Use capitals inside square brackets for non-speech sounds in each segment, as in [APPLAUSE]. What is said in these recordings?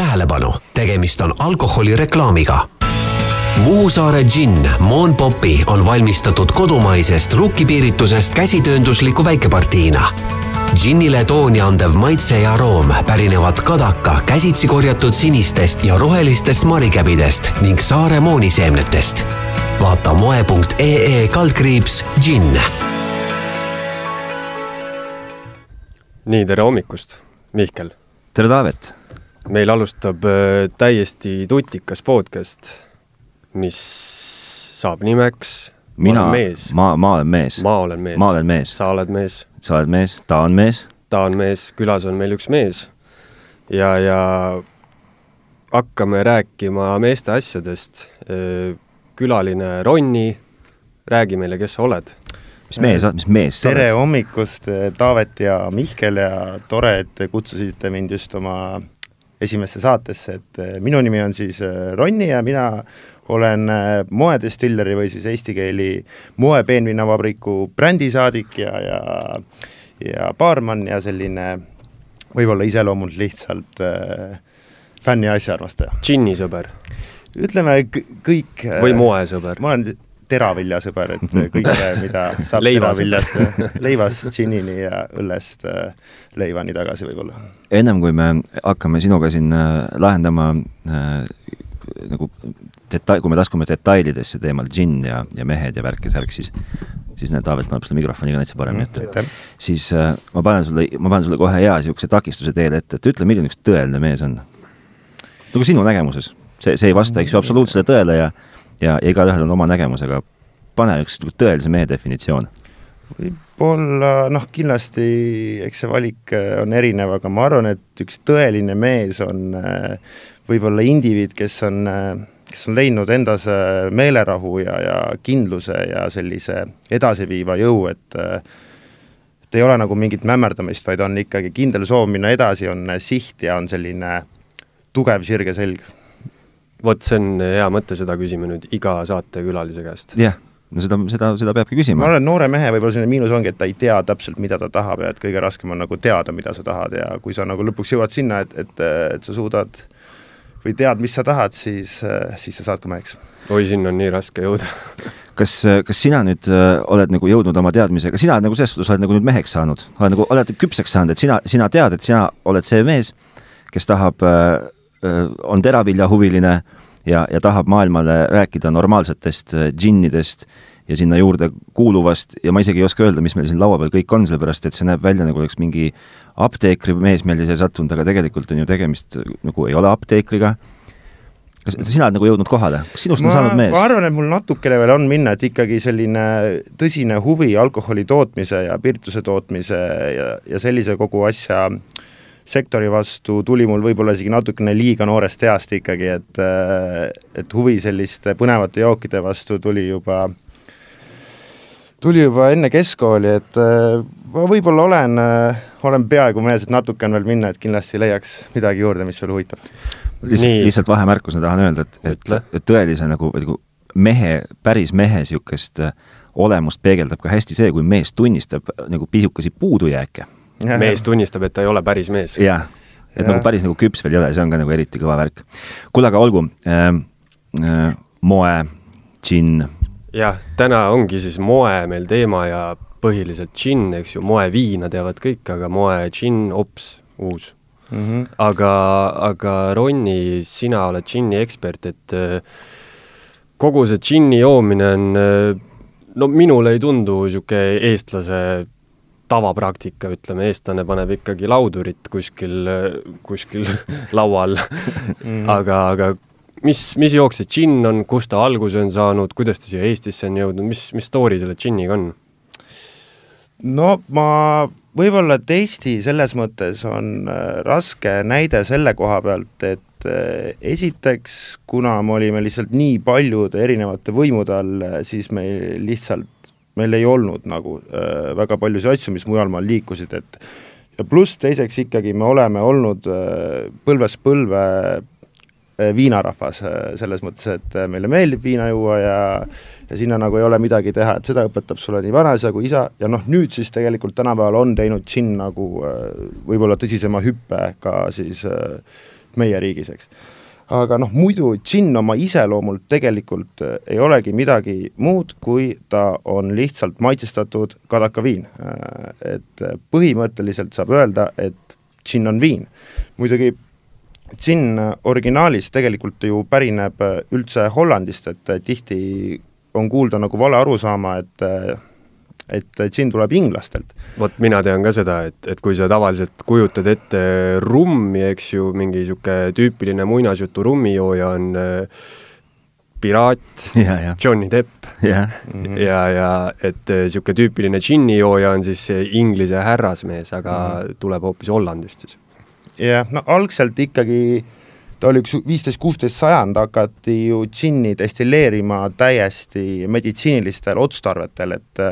tähelepanu, tegemist on alkoholireklaamiga. Muhu saare džinn Moon Popi on valmistatud kodumaisest rukkipiiritusest käsitööndusliku väikepartiina. džinnile tooni andev maitse ja aroom pärinevad Kadaka käsitsi korjatud sinistest ja rohelistest marikäbidest ning saare mooniseemnetest. vaata moe.ee kaldkriips džinn nii, tere hommikust, Mihkel! tere, Taavet! Meil alustab äh, täiesti tutikas podcast, mis saab nimeks mina, ma, ma olen mees. ma olen mees. ma olen mees. sa oled mees. sa oled mees, ta on mees. ta on mees, külas on meil üks mees. ja, ja hakkame rääkima meeste asjadest. Äh, külaline Ronni, räägi meile, kes sa oled mis mees, mis mees sa oled? tere hommikust, Taavet ja Mihkel ja tore, et te kutsusite mind just oma esimesse saatesse, et eh, minu nimi on siis eh, Ronni ja mina olen eh, moedestilleri või siis eesti keeli moe peenvinnavabriku brändisaadik ja, ja ja baarmann ja selline võib-olla iseloomult lihtsalt äh, fänn ja asjaarmastaja. džinnisõber? ütleme kõik või moesõber? ma olen teraviljasõber, et [LAUGHS] kõike, mida saab teraviljast, leivast džinnini ja õllest äh, leivani tagasi võib-olla. ennem kui me hakkame sinuga siin äh, lahendama äh, nagu detail, kui me laskume detailidesse teemal džinn ja, ja mehed ja värk ja särk, siis siis näed, Taavet paneb sulle mikrofoni ka täitsa paremini ette mm,. siis äh, ma panen sulle, ma panen sulle kohe hea niisuguse takistuse teele ette, et ütle, milline üks tõeline mees on? nagu sinu nägemuses. see, see ei vasta, eks ju, absoluutsele tõele ja ja, ja igalühel on oma nägemus, aga pane üks tõelise mehe definitsioon. võib-olla noh, kindlasti eks see valik äh, on erinev, aga ma arvan, et üks tõeline mees on äh, võib-olla indiviid, kes on, äh, kes on leidnud endas meelerahu ja, ja kindluse ja sellise edasiviiva jõu, et et ei ole nagu mingit mämmerdamist, vaid on ikkagi kindel soov minna edasi, on siht ja on selline tugev sirge selg vot see on hea mõte, seda küsime nüüd iga saatekülalise käest. jah, no seda, seda, seda peabki küsima. ma arvan, et noore mehe võib-olla selline miinus ongi, et ta ei tea täpselt, mida ta tahab ja et kõige raskem on nagu teada, mida sa tahad ja kui sa nagu lõpuks jõuad sinna, et, et, et sa suudad või tead, mis sa tahad, siis, siis sa saad ka meheks. oi, sinna on nii raske jõuda kas, kas sina nüüd äh, oled nagu jõudnud oma teadmisega, sina nagu selles suhtes, oled nagu nüüd meheks saanud, oled nagu, oled küpseks saanud, et sina, sina tead, et sina oled see mees, kes tahab äh, on teraviljahuviline ja, ja tahab maailmale rääkida normaalsetest džinnidest ja sinna juurde kuuluvast ja ma isegi ei oska öelda, mis meil siin laua peal kõik on, sellepärast et see näeb välja nagu oleks mingi apteekrimees meil siia sattunud, aga tegelikult on ju tegemist nagu ei ole apteekriga. Kas sina oled nagu jõudnud kohale, kas sinust ma, on saanud mees? ma arvan, et mul natukene veel on minna, et ikkagi selline tõsine huvi alkoholi tootmise ja pirtuse tootmise ja, ja sellise kogu asja äh, sektori vastu tuli mul võib-olla isegi natukene liiga noorest east ikkagi, et et huvi selliste põnevate jookide vastu tuli juba, tuli juba enne keskkooli, et ma võib-olla olen, olen peaaegu mees, et natuke on veel minna, et kindlasti leiaks midagi juurde, mis sul huvitab. lihtsalt, lihtsalt vahemärkusena tahan öelda, et, et, et tõelise nagu, nagu mehe, päris mehe niisugust olemust peegeldab ka hästi see, kui mees tunnistab nagu pisukesi puudujääke mees tunnistab, et ta ei ole päris mees. jah, et ja. nagu päris nagu küps veel ei ole, see on ka nagu eriti kõva värk. kuule, aga olgu äh,, äh, moe, džinn. jah, täna ongi siis moe meil teema ja põhiliselt džinn, eks ju, moeviina teavad kõik, aga moe, džinn, ops, uus mm. -hmm. aga, aga Ronni, sina oled džinni ekspert, et äh, kogu see džinni joomine on äh, no minule ei tundu niisugune eestlase tavapraktika, ütleme, eestlane paneb ikkagi laudurit kuskil, kuskil [LAUGHS] laual mm.. aga, aga mis, mis jook see džinn on, kust ta alguse on saanud, kuidas ta siia Eestisse on jõudnud, mis, mis story selle džinniga on? no ma, võib-olla, et Eesti selles mõttes on äh, raske näide selle koha pealt, et äh, esiteks, kuna me olime lihtsalt nii paljude erinevate võimude all, äh, siis meil lihtsalt meil ei olnud nagu äh, väga paljusid asju, mis mujal maal liikusid, et ja pluss teiseks ikkagi me oleme olnud äh, põlvest põlve äh, viinarahvas äh, selles mõttes, et meile meeldib viina juua ja ja sinna nagu ei ole midagi teha, et seda õpetab sulle nii vanaisa kui isa ja noh, nüüd siis tegelikult tänapäeval on teinud džinn nagu võib-olla tõsisema hüppe ka siis meie riigis, eks. Aga noh, muidu džinn oma iseloomult tegelikult äh, ei olegi midagi muud, kui ta on lihtsalt maitsestatud kadakaviin. et põhimõtteliselt saab öelda, et džinn on viin. muidugi džinn originaalis tegelikult ju pärineb üldse Hollandist, et tihti on kuulda nagu vale arusaama, et et džinn tuleb inglastelt. vot mina tean ka seda, et, et kui sa tavaliselt kujutad ette rummi, eks ju, mingi niisugune tüüpiline muinasjutu rummijooja on äh, piraat, Johnny Depp ja, ja, ja et niisugune tüüpiline džinnijooja on siis Inglise härrasmees, aga mm -hmm. tuleb hoopis Hollandist siis. jah, no algselt ikkagi äh, ta oli üks viisteist, kuusteist sajand, hakati ju džinni destilleerima täiesti meditsiinilistel otstarvetel, et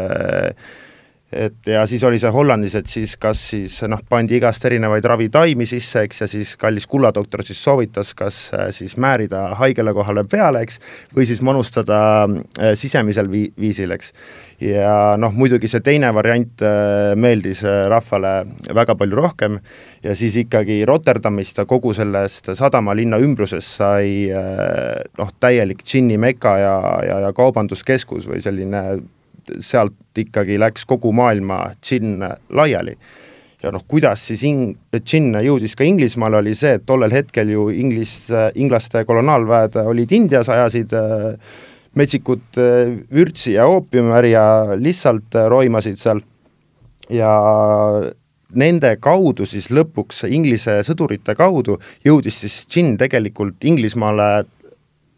et ja siis oli see Hollandis, et siis kas siis noh, pandi igast erinevaid ravitaimi sisse, eks, ja siis kallis kulladoktor siis soovitas, kas siis määrida haigele kohale peale, eks, või siis manustada äh, sisemisel vii-, viisil, eks ja noh, muidugi see teine variant äh, meeldis äh, rahvale väga palju rohkem ja siis ikkagi Rotterdamist ja kogu sellest sadamalinna ümbrusest sai äh, noh, täielik džinni meka ja, ja, ja kaubanduskeskus või selline, sealt ikkagi läks kogu maailma džinn laiali. Ja noh, kuidas siis ing-, džinn jõudis ka Inglismaale, oli see, et tollel hetkel ju inglis, inglaste kolonaalväed olid Indias, ajasid äh, metsikut äh, vürtsi ja oopiumärja lihtsalt äh, roimasid seal. Ja nende kaudu siis lõpuks, Inglise sõdurite kaudu, jõudis siis džinn tegelikult Inglismaale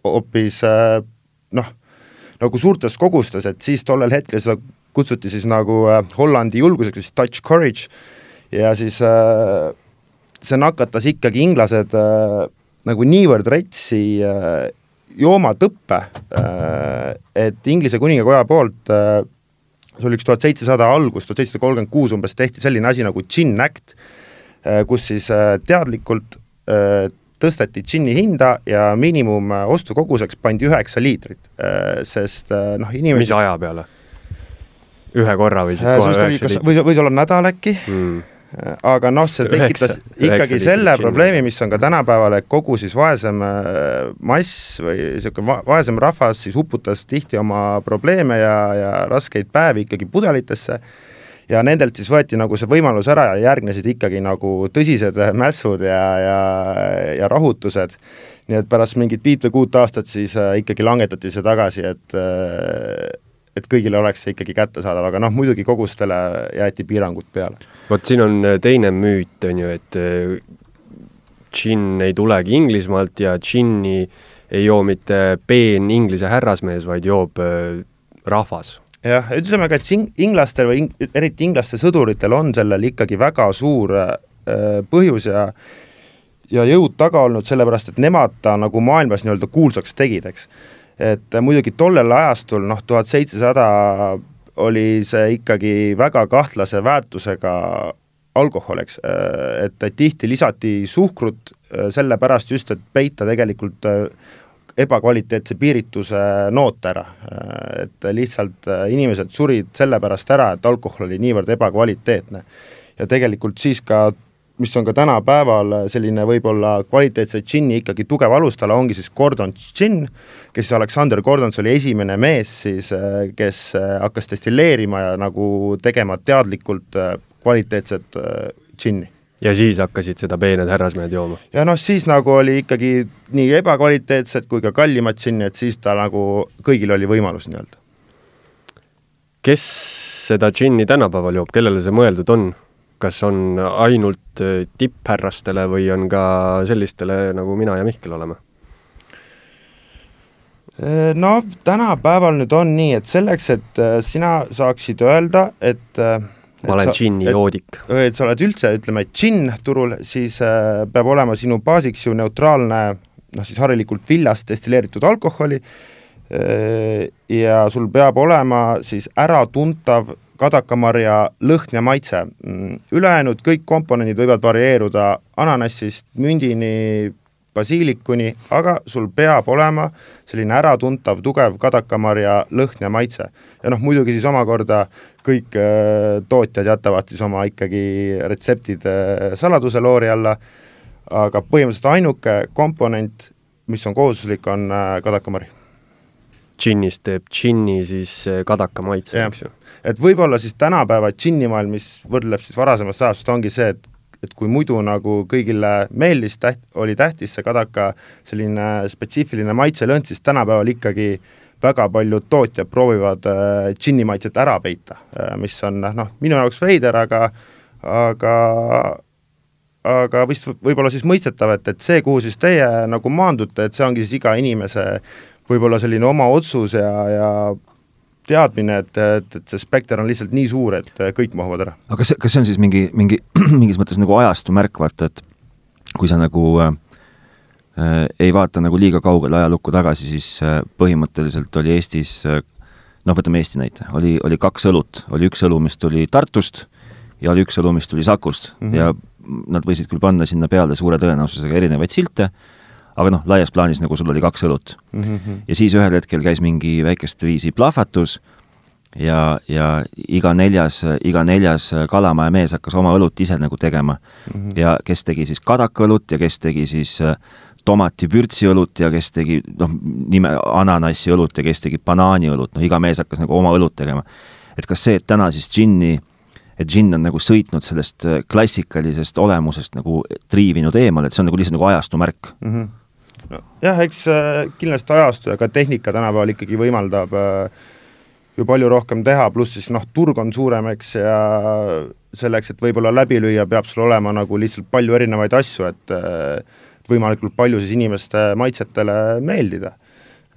hoopis äh, noh, nagu suurtes kogustes, et siis tollel hetkel seda kutsuti siis nagu Hollandi julguseks, siis Dutch courage, ja siis see nakatas ikkagi inglased nagu niivõrd retsi joomatõppe, äh, et Inglise kuningakoja poolt äh, see oli üks tuhat seitsesada algus, tuhat seitsesada kolmkümmend kuus umbes tehti selline asi nagu Gin Act, äh, kus siis teadlikult tõsteti džinni hinda ja miinimum ostukoguseks pandi üheksa liitrit, sest noh, inimesed mis aja peale? ühe korra või siis kohe üheksa liitrit? võis, võis olla nädal äkki mm., aga noh, see tekitas üheksa, ikkagi üheksa selle probleemi, mis on ka tänapäeval, et kogu siis vaesem äh, mass või niisugune vaesem rahvas siis uputas tihti oma probleeme ja, ja raskeid päevi ikkagi pudelitesse ja nendelt siis võeti nagu see võimalus ära ja järgnesid ikkagi nagu tõsised mässud ja, ja, ja rahutused. nii et pärast mingit viit või kuut aastat siis äh, ikkagi langetati see tagasi, et äh, et kõigile oleks see ikkagi kättesaadav, aga noh, muidugi kogustele jäeti piirangud peale. vot siin on äh, teine müüt, on ju, et äh, džinn ei tulegi Inglismaalt ja džinni ei joo mitte peen Inglise härrasmees, vaid joob äh, rahvas. jah, ütleme ka, et ing-, inglastel või ing, eriti inglaste sõduritel on sellel ikkagi väga suur äh, põhjus ja ja jõud taga olnud, sellepärast et nemad ta nagu maailmas nii-öelda kuulsaks tegid, eks et muidugi tollel ajastul noh, tuhat seitsesada oli see ikkagi väga kahtlase väärtusega alkohol, eks, et tihti lisati suhkrut sellepärast just, et peita tegelikult ebakvaliteetse piirituse noot ära. et lihtsalt inimesed surid sellepärast ära, et alkohol oli niivõrd ebakvaliteetne. ja tegelikult siis ka mis on ka tänapäeval selline võib-olla kvaliteetse džinni ikkagi tugev alustala, ongi siis Gordon Gin, kes siis Alexander Gordons oli esimene mees siis, kes hakkas destilleerima ja nagu tegema teadlikult kvaliteetset džinni ja siis hakkasid seda peened härrasmehed jooma? ja noh, siis nagu oli ikkagi nii ebakvaliteetset kui ka kallimat džinni, et siis ta nagu, kõigil oli võimalus nii-öelda. kes seda džinni tänapäeval joob, kellele see mõeldud on? Kas on ainult äh, tipphärrastele või on ka sellistele, nagu mina ja Mihkel oleme? Äh, no tänapäeval nüüd on nii, et selleks, et äh, sina saaksid öelda, et ma olen džinni joodik. et sa oled üldse, ütleme, džinn turul, siis peab olema sinu baasiks ju neutraalne noh, siis harilikult viljast destilleeritud alkoholi ja sul peab olema siis äratuntav kadakamarja lõhn ja maitse. Mm, ülejäänud kõik komponendid võivad varieeruda ananassist mündini, basiilikuni, aga sul peab olema selline äratuntav tugev kadakamarja lõhn ja maitse. ja noh, muidugi siis omakorda kõik äh, tootjad jätavad siis oma ikkagi retseptid äh, saladuse loori alla, aga põhimõtteliselt ainuke komponent, mis on kohustuslik, on äh, kadakamari. Džinnist teeb džinni siis äh, kadaka maitse, eks ju? et võib-olla siis tänapäeva džinnimaailm, mis võrdleb siis varasemast ajast, ongi see, et et kui muidu nagu kõigile meeldis, täht-, oli tähtis see kadaka selline spetsiifiline maitselõhn, siis tänapäeval ikkagi väga paljud tootjad proovivad äh, džinni maitset ära peita äh,, mis on noh, minu jaoks veider, aga aga aga vist võib-olla siis mõistetav, et, et see, kuhu siis teie nagu maandute, et see ongi siis iga inimese võib-olla selline oma otsus ja, ja teadmine, et, et, et see spekter on lihtsalt nii suur, et kõik mahuvad ära. aga kas, kas see on siis mingi, mingi, [CLEARS THROAT] mingis mõttes nagu ajastu märk, vaata, et kui sa nagu äh, ei vaata nagu liiga kaugele ajalukku tagasi, siis äh, põhimõtteliselt oli Eestis äh, noh, võtame Eesti näite, oli, oli kaks õlut, oli üks õlu, mis tuli Tartust ja oli üks õlu, mis tuli Sakust mm -hmm. ja nad võisid küll panna sinna peale suure tõenäosusega erinevaid silte, aga noh, laias plaanis nagu sul oli kaks õlut mm. -hmm. ja siis ühel hetkel käis mingi väikest viisi plahvatus ja, ja iga neljas, iga neljas Kalamaja mees hakkas oma õlut ise nagu tegema mm. -hmm. ja kes tegi siis kadakaõlut ja kes tegi siis äh, tomati vürtsiõlut ja kes tegi noh, nime, ananassiõlut ja kes tegi banaaniõlut, noh iga mees hakkas nagu oma õlut tegema. et kas see, et täna siis džinni et džinn on nagu sõitnud sellest äh, klassikalisest olemusest nagu triivinud eemale, et see on nagu lihtsalt nagu ajastu märk mm. -hmm. Jah, eks äh, kindlasti ajastu ja ka tehnika tänapäeval ikkagi võimaldab äh, ju palju rohkem teha, pluss siis noh, turg on suurem, eks, ja selleks, et võib-olla läbi lüüa, peab sul olema nagu lihtsalt palju erinevaid asju, et võimalikult palju siis inimeste maitsetele meeldida.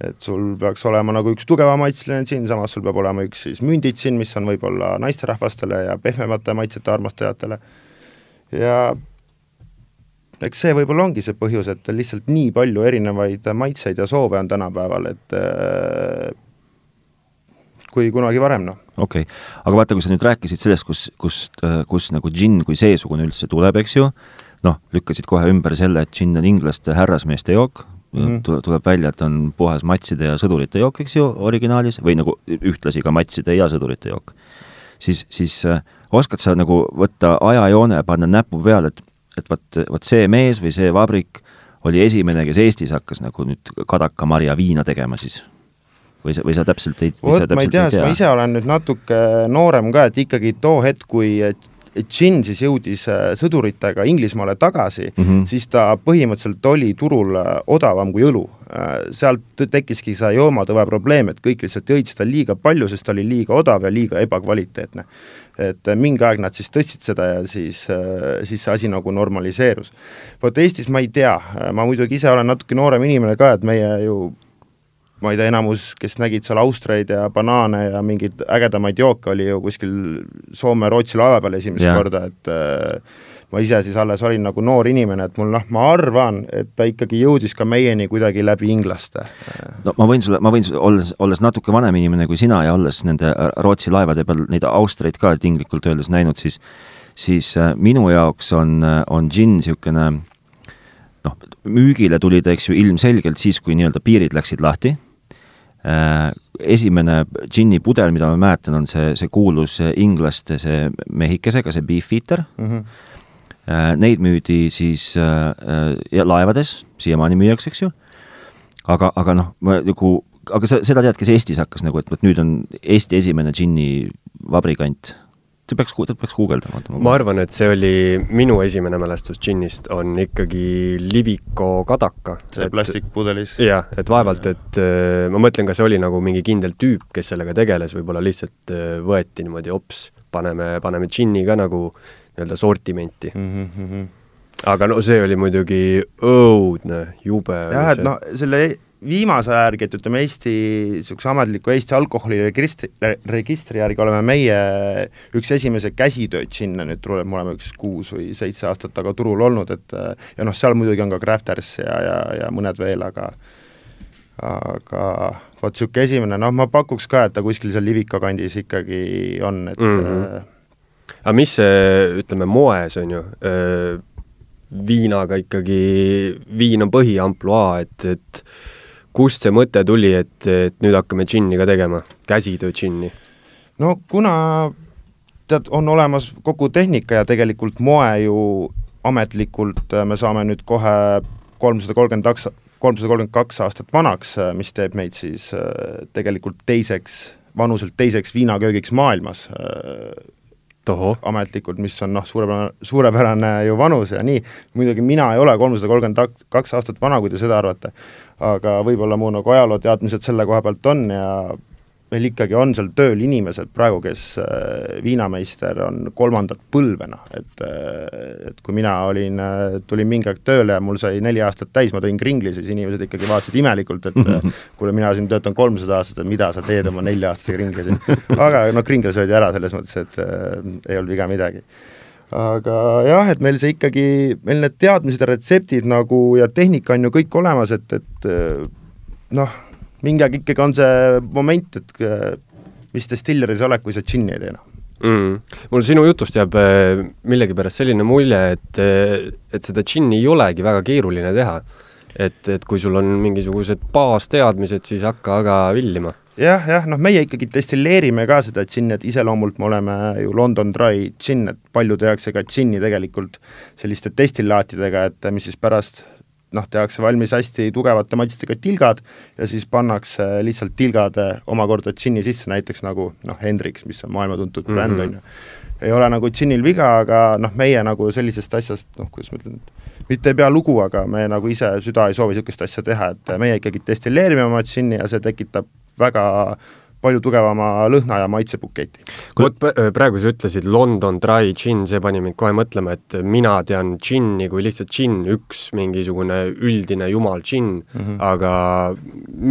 Et sul peaks olema nagu üks tugeva maitseline džinn, samas sul peab olema üks siis mündidžinn, mis on võib-olla naisterahvastele ja pehmemate maitsete armastajatele. Ja eks see võib-olla ongi see põhjus, et lihtsalt nii palju erinevaid maitseid ja soove on tänapäeval, et äh, kui kunagi varem, noh. okei okay., aga vaata, kui sa nüüd rääkisid sellest, kus, kus, kus nagu džinn kui seesugune üldse tuleb, eks ju, noh, lükkasid kohe ümber selle, et džinn on inglaste härrasmeeste jook, mm -hmm. tuleb välja, et on puhas matside ja sõdurite jook, eks ju, originaalis, või nagu ühtlasi ka matside ja sõdurite jook. siis, siis äh, oskad sa nagu võtta ajajoone ja panna näpu peale, et, et vot, vot see mees või see vabrik oli esimene, kes Eestis hakkas nagu nüüd kadakamarja viina tegema siis? või sa, või sa täpselt ei vot, ma ei tea, sest ma ise olen nüüd natuke noorem ka, et ikkagi too hetk, kui Gin siis jõudis äh, sõduritega Inglismaale tagasi mm, -hmm. siis ta põhimõtteliselt oli turul äh, odavam kui õlu. Äh, sealt tekkiski see joomatõve probleem, et kõik lihtsalt jõid seda liiga palju, sest ta oli liiga odav ja liiga ebakvaliteetne. Et mingi aeg nad siis tõstsid seda ja siis, siis see asi nagu normaliseerus. vot Eestis ma ei tea, ma muidugi ise olen natuke noorem inimene ka, et meie ju ma ei tea, enamus, kes nägid seal austreid ja banaane ja mingeid ägedamaid jooke, oli ju kuskil Soome-Rootsi laeva peal esimest yeah. korda, et äh, ma ise siis alles olin nagu noor inimene, et mul noh, ma arvan, et ta ikkagi jõudis ka meieni kuidagi läbi inglaste. no ma võin sulle, ma võin sulle, olles, olles natuke vanem inimene kui sina ja olles nende Rootsi laevade peal neid austreid ka tinglikult öeldes näinud, siis siis äh, minu jaoks on, on džinn niisugune noh, müügile tuli ta, eks ju, ilmselgelt siis, kui nii-öelda piirid läksid lahti, Äh, esimene džinni pudel, mida ma mäletan, on see, see kuulus inglaste see mehikesega, see Beefeater mm. -hmm. Neid müüdi siis äh, laevades, siiamaani müüakse, eks ju. aga, aga noh, ma nagu, aga sa seda tead, kes Eestis hakkas nagu, et vot nüüd on Eesti esimene džinni vabrikant ta peaks, ta peaks guugeldama. ma arvan, et see oli minu esimene mälestus džinnist, on ikkagi Liviko kadaka. see plastikpudelis. jah, et vaevalt, et äh, ma mõtlen, kas see oli nagu mingi kindel tüüp, kes sellega tegeles, võib-olla lihtsalt äh, võeti niimoodi hops, paneme, paneme džinni ka nagu nii-öelda sortimenti mm. -hmm. aga no see oli muidugi õudne, jube. jah, et noh, selle viimase aja järgi, et ütleme, Eesti niisuguse ametliku Eesti alkoholiregistri, registri järgi oleme meie üks esimesed käsitööd sinna nüüd turule, me oleme üks kuus või seitse aastat taga turul olnud, et ja noh, seal muidugi on ka Crafters ja, ja, ja mõned veel, aga aga vot niisugune esimene, noh, ma pakuks ka, et ta kuskil seal Livika kandis ikkagi on, et mm -hmm. Aga mis see, ütleme, moes on ju, viinaga ikkagi, viin on põhiampluaa, et, et kust see mõte tuli, et, et nüüd hakkame džinni ka tegema, käsitöö džinni? no kuna tead, on olemas kogu tehnika ja tegelikult moe ju ametlikult me saame nüüd kohe kolmsada kolmkümmend kaks, kolmsada kolmkümmend kaks aastat vanaks, mis teeb meid siis tegelikult teiseks, vanuselt teiseks viinaköögiks maailmas Toho. ametlikult, mis on noh, suurepärane, suurepärane ju vanus ja nii, muidugi mina ei ole kolmsada kolmkümmend kaks aastat vana, kui te seda arvate, aga võib-olla mu nagu ajalooteadmised selle koha pealt on ja meil ikkagi on seal tööl inimesed praegu, kes äh, viinameister on kolmandat põlve, noh, et äh, et kui mina olin, äh, tulin mingi aeg tööle ja mul sai neli aastat täis, ma tõin kringli, siis inimesed ikkagi vaatasid imelikult, et [LAUGHS] kuule, mina siin töötan kolmsada aastat, et mida sa teed oma nelja-aastase kringli siin. aga noh, kringel söödi ära selles mõttes, et äh, ei olnud viga midagi aga jah, et meil see ikkagi, meil need teadmised ja retseptid nagu ja tehnika on ju kõik olemas, et, et noh, mingi aeg ikkagi on see moment, et äh, mis destilleris oled, kui sa džinni ei tee, noh. Mm.. mul sinu jutust jääb äh, millegipärast selline mulje, et, äh, et seda džinni ei olegi väga keeruline teha. et, et kui sul on mingisugused baasteadmised, siis hakka aga villima. Jah, jah, noh, meie ikkagi destilleerime ka seda džinni, et iseloomult me oleme ju London Dry džinn, et palju tehakse ka džinni tegelikult selliste destillaatidega, et mis siis pärast noh, tehakse valmis hästi tugevate maitsetega tilgad ja siis pannakse lihtsalt tilgad omakorda džinni sisse, näiteks nagu noh, Hendrix, mis on maailma tuntud bränd, mhm. on ju. ei ole nagu džinnil viga, aga noh, meie nagu sellisest asjast, noh, kuidas ma ütlen, mitte ei pea lugu, aga me nagu ise, süda ei soovi niisugust asja teha, et meie ikkagi destilleerime oma džinni ja see tekitab väga palju tugevama lõhna ja maitsebuketi. vot praegu sa ütlesid London Dry Gin, see pani mind kohe mõtlema, et mina tean džinni kui lihtsalt džinn, üks mingisugune üldine jumal džinn mm, -hmm. aga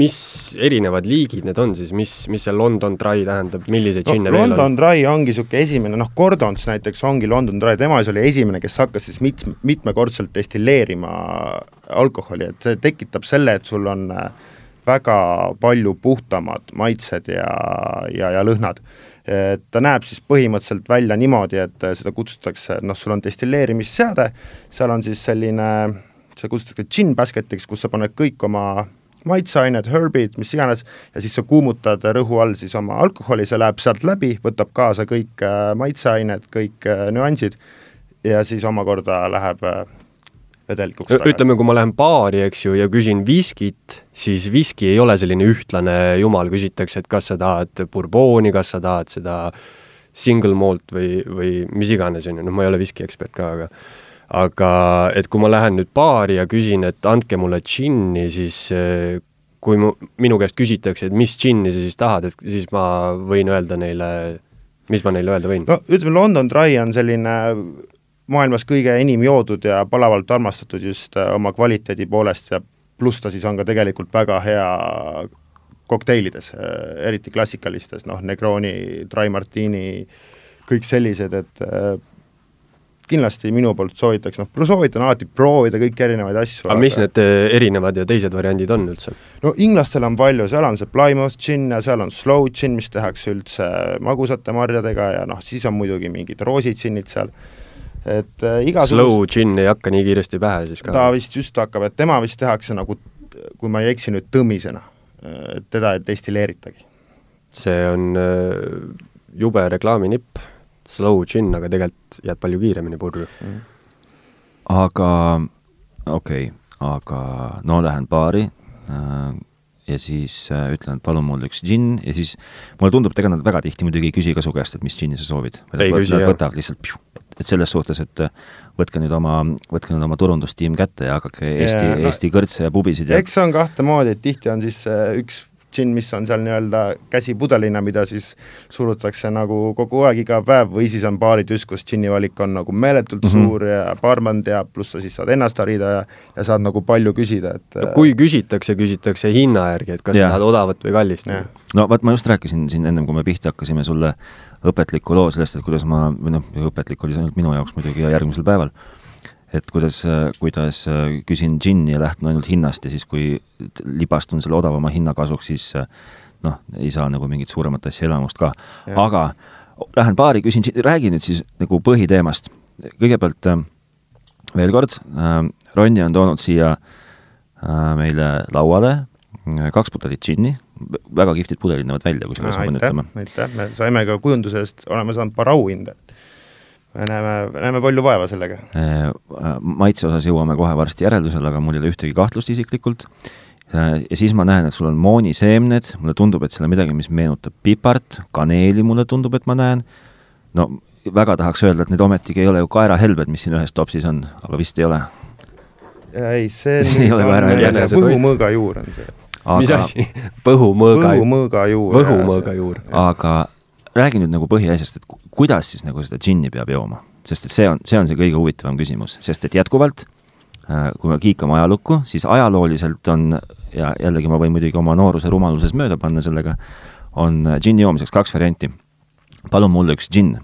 mis erinevad liigid need on siis, mis, mis see London Dry tähendab, milliseid džinne no, veel on? London Dry ongi niisugune esimene, noh, Gordons näiteks ongi London Dry, tema siis oli esimene, kes hakkas siis mit-, mitmekordselt destilleerima alkoholi, et see tekitab selle, et sul on äh, väga palju puhtamad maitsed ja, ja, ja lõhnad. ta näeb siis põhimõtteliselt välja niimoodi, et seda kutsutakse, noh, sul on destilleerimisseade, seal on siis selline, seda kutsutakse gin basket'iks, kus sa paned kõik oma maitseained, herbid, mis iganes, ja siis sa kuumutad rõhu all siis oma alkoholi, see läheb sealt läbi, võtab kaasa kõik äh, maitseained, kõik äh, nüansid ja siis omakorda läheb äh, vedelikuks tagasi. ütleme, kui ma lähen baari, eks ju, ja küsin viskit, siis viski ei ole selline ühtlane jumal, küsitakse, et kas sa tahad Bourboni, kas sa tahad seda single malt või, või mis iganes, on ju, noh, ma ei ole viskiekspert ka, aga aga et kui ma lähen nüüd baari ja küsin, et andke mulle džinni, siis eh, kui mu, minu käest küsitakse, et mis džinni sa siis tahad, et siis ma võin öelda neile, mis ma neile öelda võin? no ütleme, London Dry on selline maailmas kõige enim joodud ja palavalt armastatud just äh, oma kvaliteedi poolest ja pluss ta siis on ka tegelikult väga hea kokteilides, äh, eriti klassikalistes, noh, Negroni, Dry Martini, kõik sellised, et äh, kindlasti minu poolt soovitaks, noh, soovitan alati proovida kõiki erinevaid asju. aga mis need erinevad ja teised variandid on üldse? no inglastel on palju, seal on see Plymouth gin ja seal on slow gin, mis tehakse üldse magusate marjadega ja noh, siis on muidugi mingid roosidžinnid seal et äh, igasugust Slow gin ei hakka nii kiiresti pähe siis ka? ta vist just hakkab, et tema vist tehakse nagu, kui ma ei eksi nüüd, tõmisena. et teda ei destilleeritagi. see on äh, jube reklaaminipp, slow gin, aga tegelikult jääd palju kiiremini purju mm.. aga okei okay,, aga no lähen baari äh, ja siis äh, ütlen, et palun mulle üks džinn ja siis mulle tundub, et ega nad väga tihti muidugi ei küsi ka su käest, et mis džinni sa soovid. ei küsi, jah. võtavad lihtsalt pju, et selles suhtes, et äh, võtke nüüd oma, võtke nüüd oma turundustiim kätte ja hakake Eesti, Eesti kõrtse ja pubisid ja eks see on kahte moodi, et tihti on siis äh, üks džinn, mis on seal nii-öelda käsipudelina, mida siis surutakse nagu kogu aeg, iga päev, või siis on baaritüsk, kus džinni valik on nagu meeletult mm -hmm. suur ja baarman teab, pluss sa siis saad ennast harida ja ja saad nagu palju küsida, et no, kui küsitakse, küsitakse hinna järgi, et kas sa tahad odavat või kallist. no vot, ma just rääkisin siin ennem, kui me pihta hakkasime, sulle õpetliku loo sellest, et kuidas ma, või noh, õpetlik oli see ainult minu jaoks muidugi ja järgmisel päeval et kuidas, kuidas küsin džinni ja lähtun ainult hinnast ja siis, kui libastun selle odavama hinna kasuks, siis noh, ei saa nagu mingit suuremat asja elamust ka. aga lähen baari, küsin, räägi nüüd siis nagu põhiteemast. kõigepealt veel kord, Ronny on toonud siia meile lauale kaks pudelit džinni, väga kihvtid pudelid näevad välja, kusjuures ma pean ütlema. aitäh, me saime ka kujunduse eest, oleme saanud paar auhinda me näeme, näeme palju vaeva sellega. maitse osas jõuame kohe varsti järeldusele, aga mul ei ole ühtegi kahtlust isiklikult. ja siis ma näen, et sul on mooniseemned, mulle tundub, et seal on midagi, mis meenutab pipart, kaneeli mulle tundub, et ma näen. no väga tahaks öelda, et need ometigi ei ole ju kaerahelbed, mis siin ühes topsis on, aga vist ei ole. ei, see [LAUGHS] See ei ole on kaerahelbed. põhumõõga juur on see. Mis asi? põhumõõga, põhumõõga juur. võhumõõga juur. aga räägi nüüd nagu põhiasjast, et ku- kuidas siis nagu seda džinni peab jooma? sest et see on, see on see kõige huvitavam küsimus, sest et jätkuvalt äh, kui me kiikame ajalukku, siis ajalooliselt on ja jällegi ma võin muidugi oma nooruse rumaluses mööda panna sellega, on äh, džinni joomiseks kaks varianti. palun mulle üks džinn.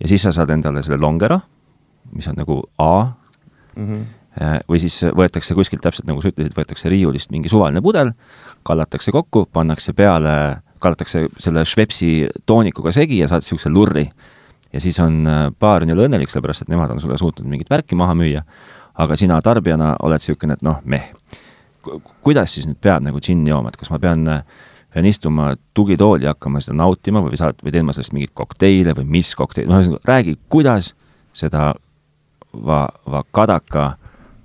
ja siis sa saad endale selle longero, mis on nagu A Mhm. Äh, või siis võetakse kuskilt, täpselt nagu sa ütlesid, võetakse riiulist mingi suvaline pudel, kallatakse kokku, pannakse peale, kallatakse selle Schweppesi toonikuga segi ja saad niisuguse lurri. ja siis on äh, on jälle õnnelik, sellepärast et nemad on sulle suutnud mingit värki maha müüa, aga sina tarbijana oled niisugune, et noh, meh. kuidas siis nüüd peab nagu džinni jooma, et kas ma pean äh, pean istuma tugitooli ja hakkama seda nautima või saad, või teen ma sellest mingeid kokteile või mis kokteil, noh, ühesõnaga räägi, kuidas seda va-, va kadaka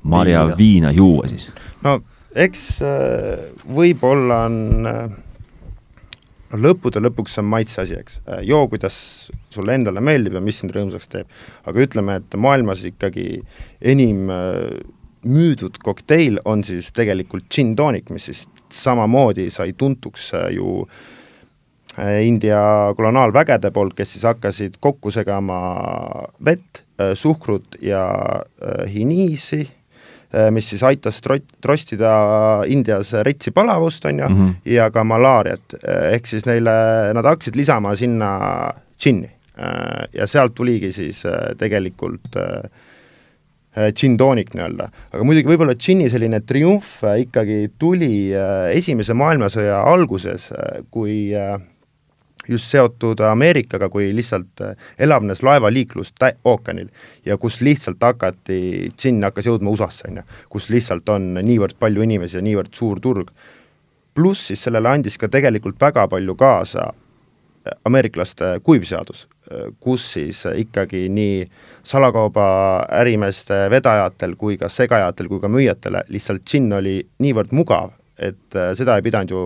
marja Viina. viina, juua siis? no eks äh, võib-olla on äh, no lõppude lõpuks on maitse asi, eks. joo, kuidas sulle endale meeldib ja mis sind rõõmsaks teeb. aga ütleme, et maailmas ikkagi enim äh, müüdud kokteil on siis tegelikult gin tonic, mis siis samamoodi sai tuntuks äh, ju äh, India koloniaalvägede poolt, kes siis hakkasid kokku segama vett, suhkrut ja äh, hiniisi, mis siis aitas trot-, trostida Indias retsipalavust, on ju mm. -hmm. ja ka malaariat, ehk siis neile, nad hakkasid lisama sinna džinni. Ja sealt tuligi siis äh, tegelikult äh, tonic nii-öelda, aga muidugi võib-olla džinni selline triumf äh, ikkagi tuli äh, Esimese maailmasõja alguses, kui äh, just seotud Ameerikaga, kui lihtsalt äh, elavnes laevaliiklus ookeanil ja kus lihtsalt hakati, džinn hakkas jõudma USA-sse, on ju, kus lihtsalt on niivõrd palju inimesi ja niivõrd suur turg. pluss siis sellele andis ka tegelikult väga palju kaasa äh, ameeriklaste kuivseadus, kus siis ikkagi nii salakaubaärimeeste vedajatel kui ka segajatel kui ka müüjatele lihtsalt džinn oli niivõrd mugav, et seda ei pidanud ju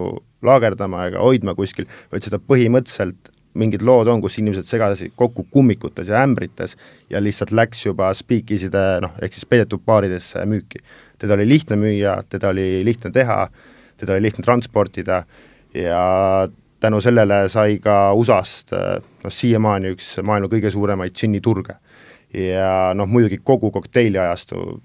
laagerdama ega hoidma kuskil, vaid seda põhimõtteliselt mingid lood on, kus inimesed segasid kokku kummikutes ja ämbrites ja lihtsalt läks juba spiikiside noh, ehk siis peidetud baaridesse müüki. teda oli lihtne müüa, teda oli lihtne teha, teda oli lihtne transportida ja tänu sellele sai ka USA-st noh, siiamaani üks maailma kõige suuremaid džinniturge. ja noh, muidugi kogu kokteiliajastu,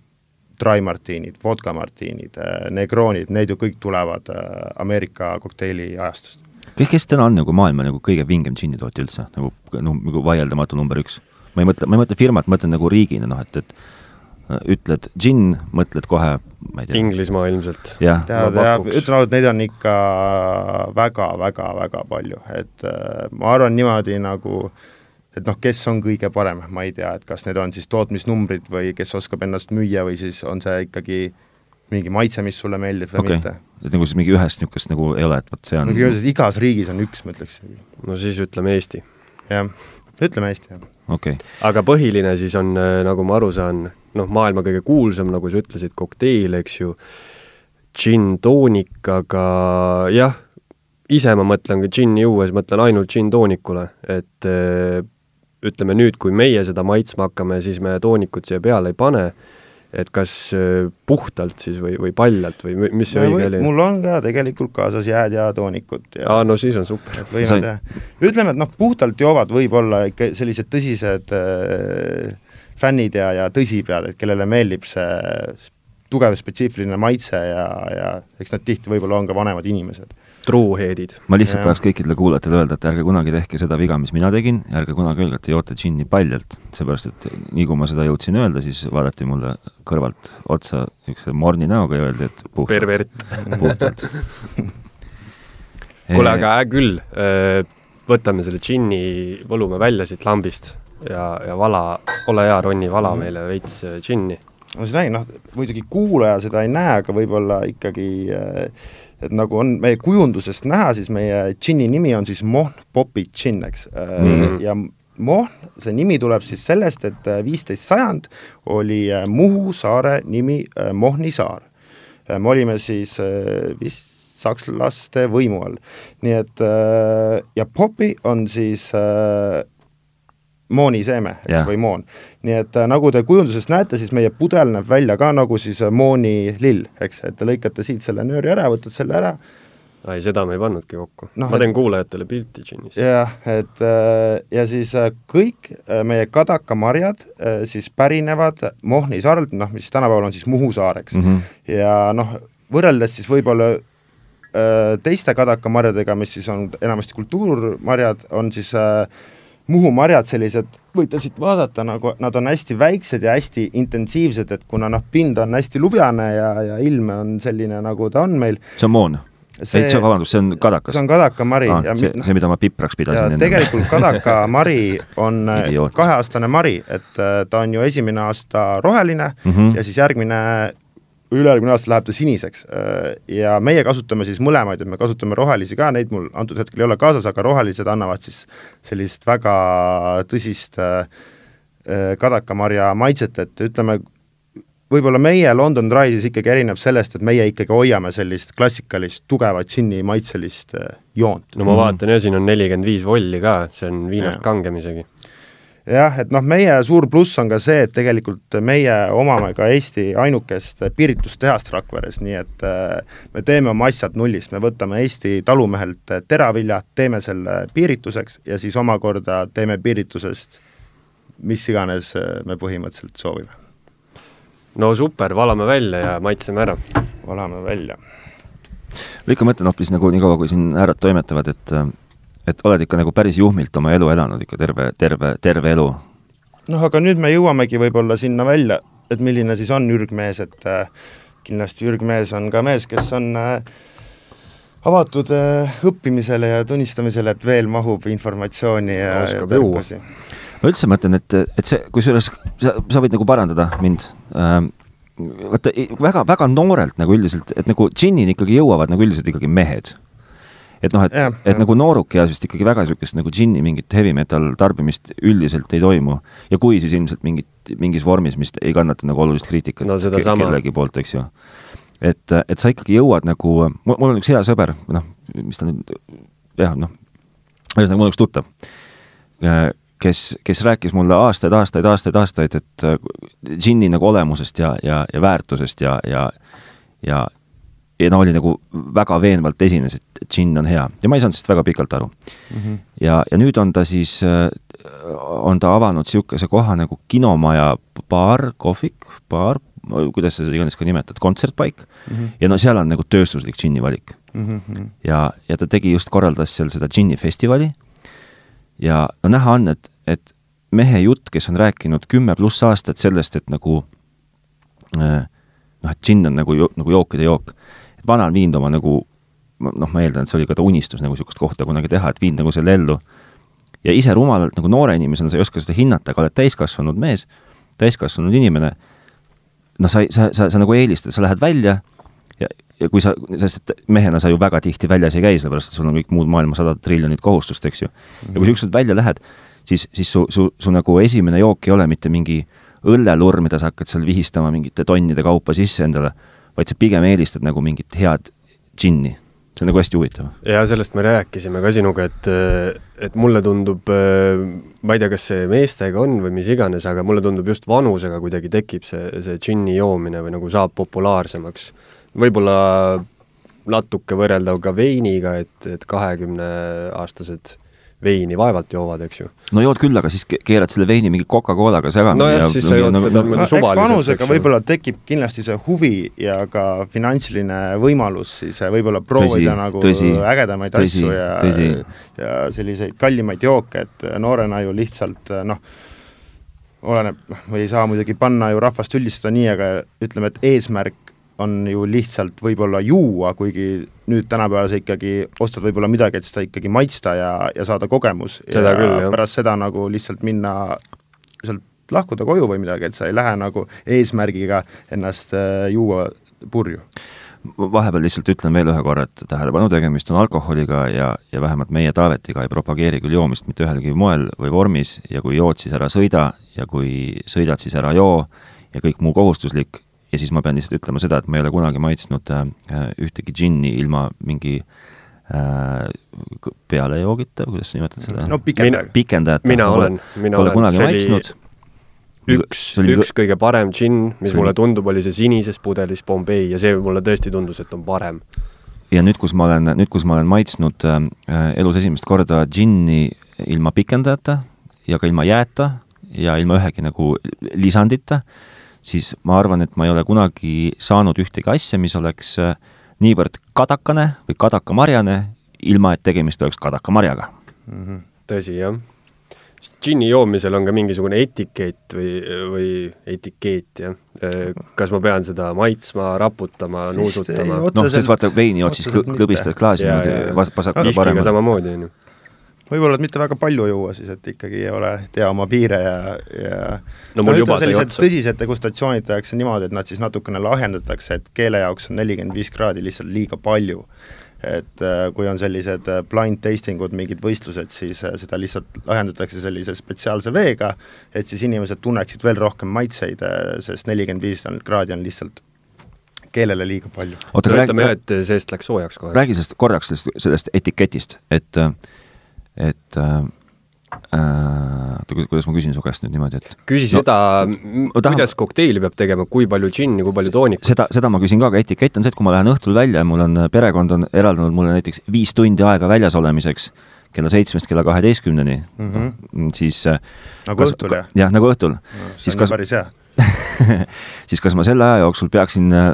dry martinid, vodka martinid, negroonid, need ju kõik tulevad äh, Ameerika kokteili ajastust. kes, kes täna on nagu maailma nagu kõige vingem džinnitootja üldse, nagu, nagu vaieldamatu number üks? ma ei mõtle, ma ei mõtle firmat, ma mõtlen nagu riigina, noh et, et äh, ütled džinn, mõtled kohe, ma ei tea. Inglismaa ilmselt. jah, ütlen ausalt, neid on ikka väga-väga-väga palju, et äh, ma arvan niimoodi nagu et noh, kes on kõige parem, ma ei tea, et kas need on siis tootmisnumbrid või kes oskab ennast müüa või siis on see ikkagi mingi maitse, mis sulle meeldib või okei mitte okay., et nagu siis mingi ühest niisugust nagu ei ole, et vot see on no igatahes igas riigis on üks, ma ütleks. no siis ütleme Eesti. jah, ütleme hästi, jah. okei okay., aga põhiline siis on, nagu ma aru saan, noh, maailma kõige kuulsam, nagu sa ütlesid, kokteil, eks ju, džinn toonik, aga jah, ise ma mõtlen ka džinni juues, mõtlen ainult džinn toonikule, et eh, ütleme nüüd, kui meie seda maitsma hakkame, siis me toonikut siia peale ei pane, et kas eh, puhtalt siis või, või paljalt või mi- mis see õige oli? mul on ka tegelikult kaasas jääd ja toonikut ja aa, no siis on super. et võime teha. ütleme, et noh, puhtalt joovad võib-olla ikka sellised tõsised äh, fännid ja, ja tõsipead, et kellele meeldib see tugev spetsiifiline maitse ja, ja eks nad tihti võib-olla on ka vanemad inimesed. Truuheedid. ma lihtsalt Jah. tahaks kõikidele kuulajatele öelda, et ärge kunagi tehke seda viga, mis mina tegin, ärge kunagi öelge, et te joote džinni paljalt, seepärast et nii kui ma seda jõudsin öelda, siis vaadati mulle kõrvalt otsa niisuguse morni näoga ja öeldi, et puhtalt, pervert. puhtalt. [LAUGHS] kuule, aga hää küll, võtame selle džinni, võlume välja siit lambist ja, ja vala, ole hea, Ronni, vala meile veits äh, džinni. ma siis räägin, noh, muidugi kuulaja seda ei näe, aga võib-olla ikkagi äh, et nagu on meie kujundusest näha, siis meie džinni nimi on siis Mohn Popi džinn, eks mm.. ja Mohn, see nimi tuleb siis sellest, et viisteist sajand oli Muhu saare nimi Mohni saar. me olime siis vist sakslaste võimu all. nii et ja popi on siis mooniseeme, eks yeah., või moon. nii et äh, nagu te kujundusest näete, siis meie pudel näeb välja ka nagu siis äh, moonilill, eks, et te lõikate siit selle nööri ära, võtad selle ära. ei, seda me ei pannudki kokku no,. ma teen et, kuulajatele pilti džinnist. jah, et äh, ja siis kõik meie kadakamarjad siis pärinevad Mohni saarelt, noh, mis tänapäeval on siis Muhu saar, eks mm. -hmm. ja noh, võrreldes siis võib-olla teiste kadakamarjadega, mis siis on enamasti kultuurmarjad, on siis äh, Muhu marjad sellised, võite siit vaadata, nagu nad on hästi väiksed ja hästi intensiivsed, et kuna noh, pind on hästi lubjane ja, ja ilm on selline, nagu ta on meil. see on moon? see, ei, vabandust, see on kadakas? see on kadakamari ah,. see, see, mida ma pipraks pidasin. tegelikult kadakamari [LAUGHS] on kaheaastane mari, et äh, ta on ju esimene aasta roheline mm -hmm. ja siis järgmine ülejärgmine aasta läheb ta siniseks äh, ja meie kasutame siis mõlemaid, et me kasutame rohelisi ka, neid mul antud hetkel ei ole kaasas, aga rohelised annavad siis sellist väga tõsist äh, äh, kadakamarja maitset, et ütleme, võib-olla meie London Dry siis ikkagi erineb sellest, et meie ikkagi hoiame sellist klassikalist tugevat džinni maitselist joont. no ma vaatan jah, siin on nelikümmend viis volli ka, see on viinast ja. kangem isegi jah, et noh, meie suur pluss on ka see, et tegelikult meie omame ka Eesti ainukest piiritustehast Rakveres, nii et äh, me teeme oma asjad nullist, me võtame Eesti talumehelt teravilja, teeme selle piirituseks ja siis omakorda teeme piiritusest mis iganes äh, me põhimõtteliselt soovime. no super, valame välja ja maitseme ära. valame välja. ma ikka mõtlen hoopis nagu niikaua, kui siin härrad toimetavad, et äh, et oled ikka nagu päris juhmilt oma elu elanud ikka terve, terve, terve elu. noh, aga nüüd me jõuamegi võib-olla sinna välja, et milline siis on ürgmees, et äh, kindlasti ürgmees on ka mees, kes on äh, avatud äh, õppimisele ja tunnistamisele, et veel mahub informatsiooni ja, ja tarkusi. ma üldse mõtlen, et, et see, kusjuures sa, sa võid nagu parandada mind ähm,, vaata väga, väga noorelt nagu üldiselt, et nagu džinnini ikkagi jõuavad nagu üldiselt ikkagi mehed et noh, et, et nagu noorukeas vist ikkagi väga niisugust nagu džinni mingit heavy metal tarbimist üldiselt ei toimu. ja kui, siis ilmselt mingit, mingis vormis, mis ei kannata nagu olulist kriitikat no, ke kellegi poolt, eks ju. et, et sa ikkagi jõuad nagu, mul on üks hea sõber, noh, mis ta nüüd, jah, noh, ühesõnaga mul on üks tuttav, kes, kes rääkis mulle aastaid, aastaid, aastaid, aastaid, et džinni nagu olemusest ja, ja, ja väärtusest ja, ja ja, ja no oli nagu väga veenvalt esines, et džinn on hea ja ma ei saanud sellest väga pikalt aru mm. -hmm. ja, ja nüüd on ta siis, äh, on ta avanud niisuguse koha nagu kinomaja baar, kohvik, baar, kuidas sa seda iganes ka nimetad, kontsertpaik mm. -hmm. ja no seal on nagu tööstuslik džinni valik mm. -hmm. ja, ja ta tegi just, korraldas seal seda džinni festivali ja no näha on, et, et mehe jutt, kes on rääkinud kümme pluss aastat sellest, et nagu äh, noh, et džinn on nagu, nagu jookide jook et vanal viinud oma nagu noh, ma eeldan, et see oli ka ta unistus nagu niisugust kohta kunagi teha, et viinud nagu selle ellu. ja ise rumalalt nagu noore inimesena sa ei oska seda hinnata, aga oled täiskasvanud mees, täiskasvanud inimene, noh, sa, sa, sa, sa nagu eelistad, sa lähed välja ja, ja kui sa, sest et mehena sa ju väga tihti väljas ei käi, sellepärast et sul on kõik muud maailma sada triljonit kohustust, eks ju. ja kui sa ükskord välja lähed, siis, siis su, su, su nagu esimene jook ei ole mitte mingi õllelurm, mida sa hakkad seal vihistama mingite tonnide kaupa sisse endale vaid sa pigem eelistad nagu mingit head džinni. see on nagu hästi huvitav. ja sellest me rääkisime ka sinuga, et, et mulle tundub, ma ei tea, kas see meestega on või mis iganes, aga mulle tundub just vanusega kuidagi tekib see, see džinni joomine või nagu saab populaarsemaks. võib-olla natuke võrreldav ka veiniga, et, et kahekümneaastased veini vaevalt joovad, eks ju. no jood küll, aga siis keerad selle veini mingi Coca-Colaga segamini. nojah, siis sa jood teda nagu suvaliselt. vanusega võib-olla tekib kindlasti see huvi ja ka finantsiline võimalus siis äh, võib-olla proovida tõsi, nagu tõsi, ägedamaid tõsi, asju ja ja selliseid kallimaid jooke, et noorena ju lihtsalt äh, noh, oleneb, noh, ei saa muidugi panna ju rahvast üldistada nii, aga ütleme, et eesmärk on ju lihtsalt võib-olla juua, kuigi nüüd tänapäeval sa ikkagi ostad võib-olla midagi, et seda ikkagi maitsta ja, ja saada kogemus. ja küll, pärast seda nagu lihtsalt minna sealt lahkuda koju või midagi, et sa ei lähe nagu eesmärgiga ennast äh, juua purju. vahepeal lihtsalt ütlen veel ühe korra, et tähelepanu, tegemist on alkoholiga ja, ja vähemalt meie Taavetiga ei propageeri küll joomist mitte ühelgi moel või vormis ja kui jood, siis ära sõida ja kui sõidad, siis ära joo ja kõik muu kohustuslik ja siis ma pean lihtsalt ütlema seda, et ma ei ole kunagi maitsnud äh, ühtegi džinni ilma mingi äh, pealejoogita, kuidas sa nimetad seda? no pikendajata. pikendajata. mina olen, mina olen. Kunagi maitsnud üks, üks kõige parem džinn, mis mulle tundub, oli see sinises pudelis Bombay ja see mulle tõesti tundus, et on parem. ja nüüd, kus ma olen, nüüd, kus ma olen maitsnud äh, elus esimest korda džinni ilma pikendajata ja ka ilma jääta ja ilma ühegi nagu lisandita, siis ma arvan, et ma ei ole kunagi saanud ühtegi asja, mis oleks äh, niivõrd kadakane või kadakamarjane, ilma et tegemist oleks kadakamarjaga mm. -hmm. tõsi, jah džinni joomisel on ka mingisugune etikeet või, või etikeet, jah. kas ma pean seda maitsma, raputama, nuusutama? noh, sest vaata, veini jood, siis klõbistad klaasi niimoodi vas-, vasakule paremale. samamoodi, on ju. Võib-olla, et mitte väga palju juua siis, et ikkagi ei ole, tea oma piire ja, ja no mul no, juba sai otsa. tõsised degustatsioonid tehakse niimoodi, et nad siis natukene lahjendatakse, et keele jaoks on nelikümmend viis kraadi lihtsalt liiga palju et äh, kui on sellised äh, blind tasting ud, mingid võistlused, siis äh, seda lihtsalt lahendatakse sellise spetsiaalse veega, et siis inimesed tunneksid veel rohkem maitseid, sest nelikümmend viis kraadi on lihtsalt keelele liiga palju. oota, ütleme jah, et seest läks soojaks kohe. räägi sellest korraks, sellest, sellest etiketist, et, et äh, oota äh,, kuidas ma küsin su käest nüüd niimoodi, et küsi no, seda, tahan... kuidas kokteili peab tegema, kui palju džinni, kui palju toonikut? seda, seda ma küsin ka, aga etikett on see, et kui ma lähen õhtul välja ja mul on, perekond on eraldanud mulle näiteks viis tundi aega väljas olemiseks, kella seitsmest kella kaheteistkümneni mm, -hmm. siis äh, nagu kas, õhtul, jah? jah, nagu õhtul no,. siis kas päris hea [LAUGHS] siis kas ma selle aja jooksul peaksin äh,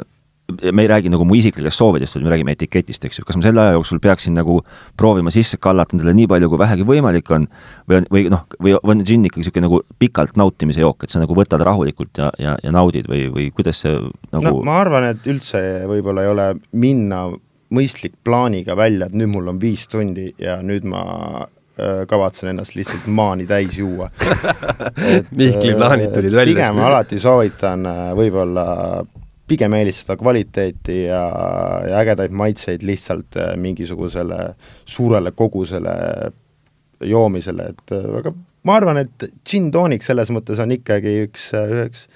me ei räägi nagu mu isiklikest soovidest, vaid me räägime etiketist, eks ju, kas ma selle aja jooksul peaksin nagu proovima sisse kallata endale nii palju, kui vähegi võimalik on, või on, või noh, või on džinn ikkagi niisugune nagu pikalt nautimise jook, et sa nagu võtad rahulikult ja, ja, ja naudid või, või kuidas see nagu no ma arvan, et üldse võib-olla ei ole minna mõistlik plaaniga välja, et nüüd mul on viis tundi ja nüüd ma äh, kavatsen ennast lihtsalt maani täis juua [LAUGHS] Mihkli plaanid tulid välja. pigem alati soovitan äh, võib-olla pigem eelistada kvaliteeti ja, ja ägedaid maitseid lihtsalt äh, mingisugusele suurele kogusele joomisele, et äh, aga ma arvan, et džinn-toonik selles mõttes on ikkagi üks, äh, üheks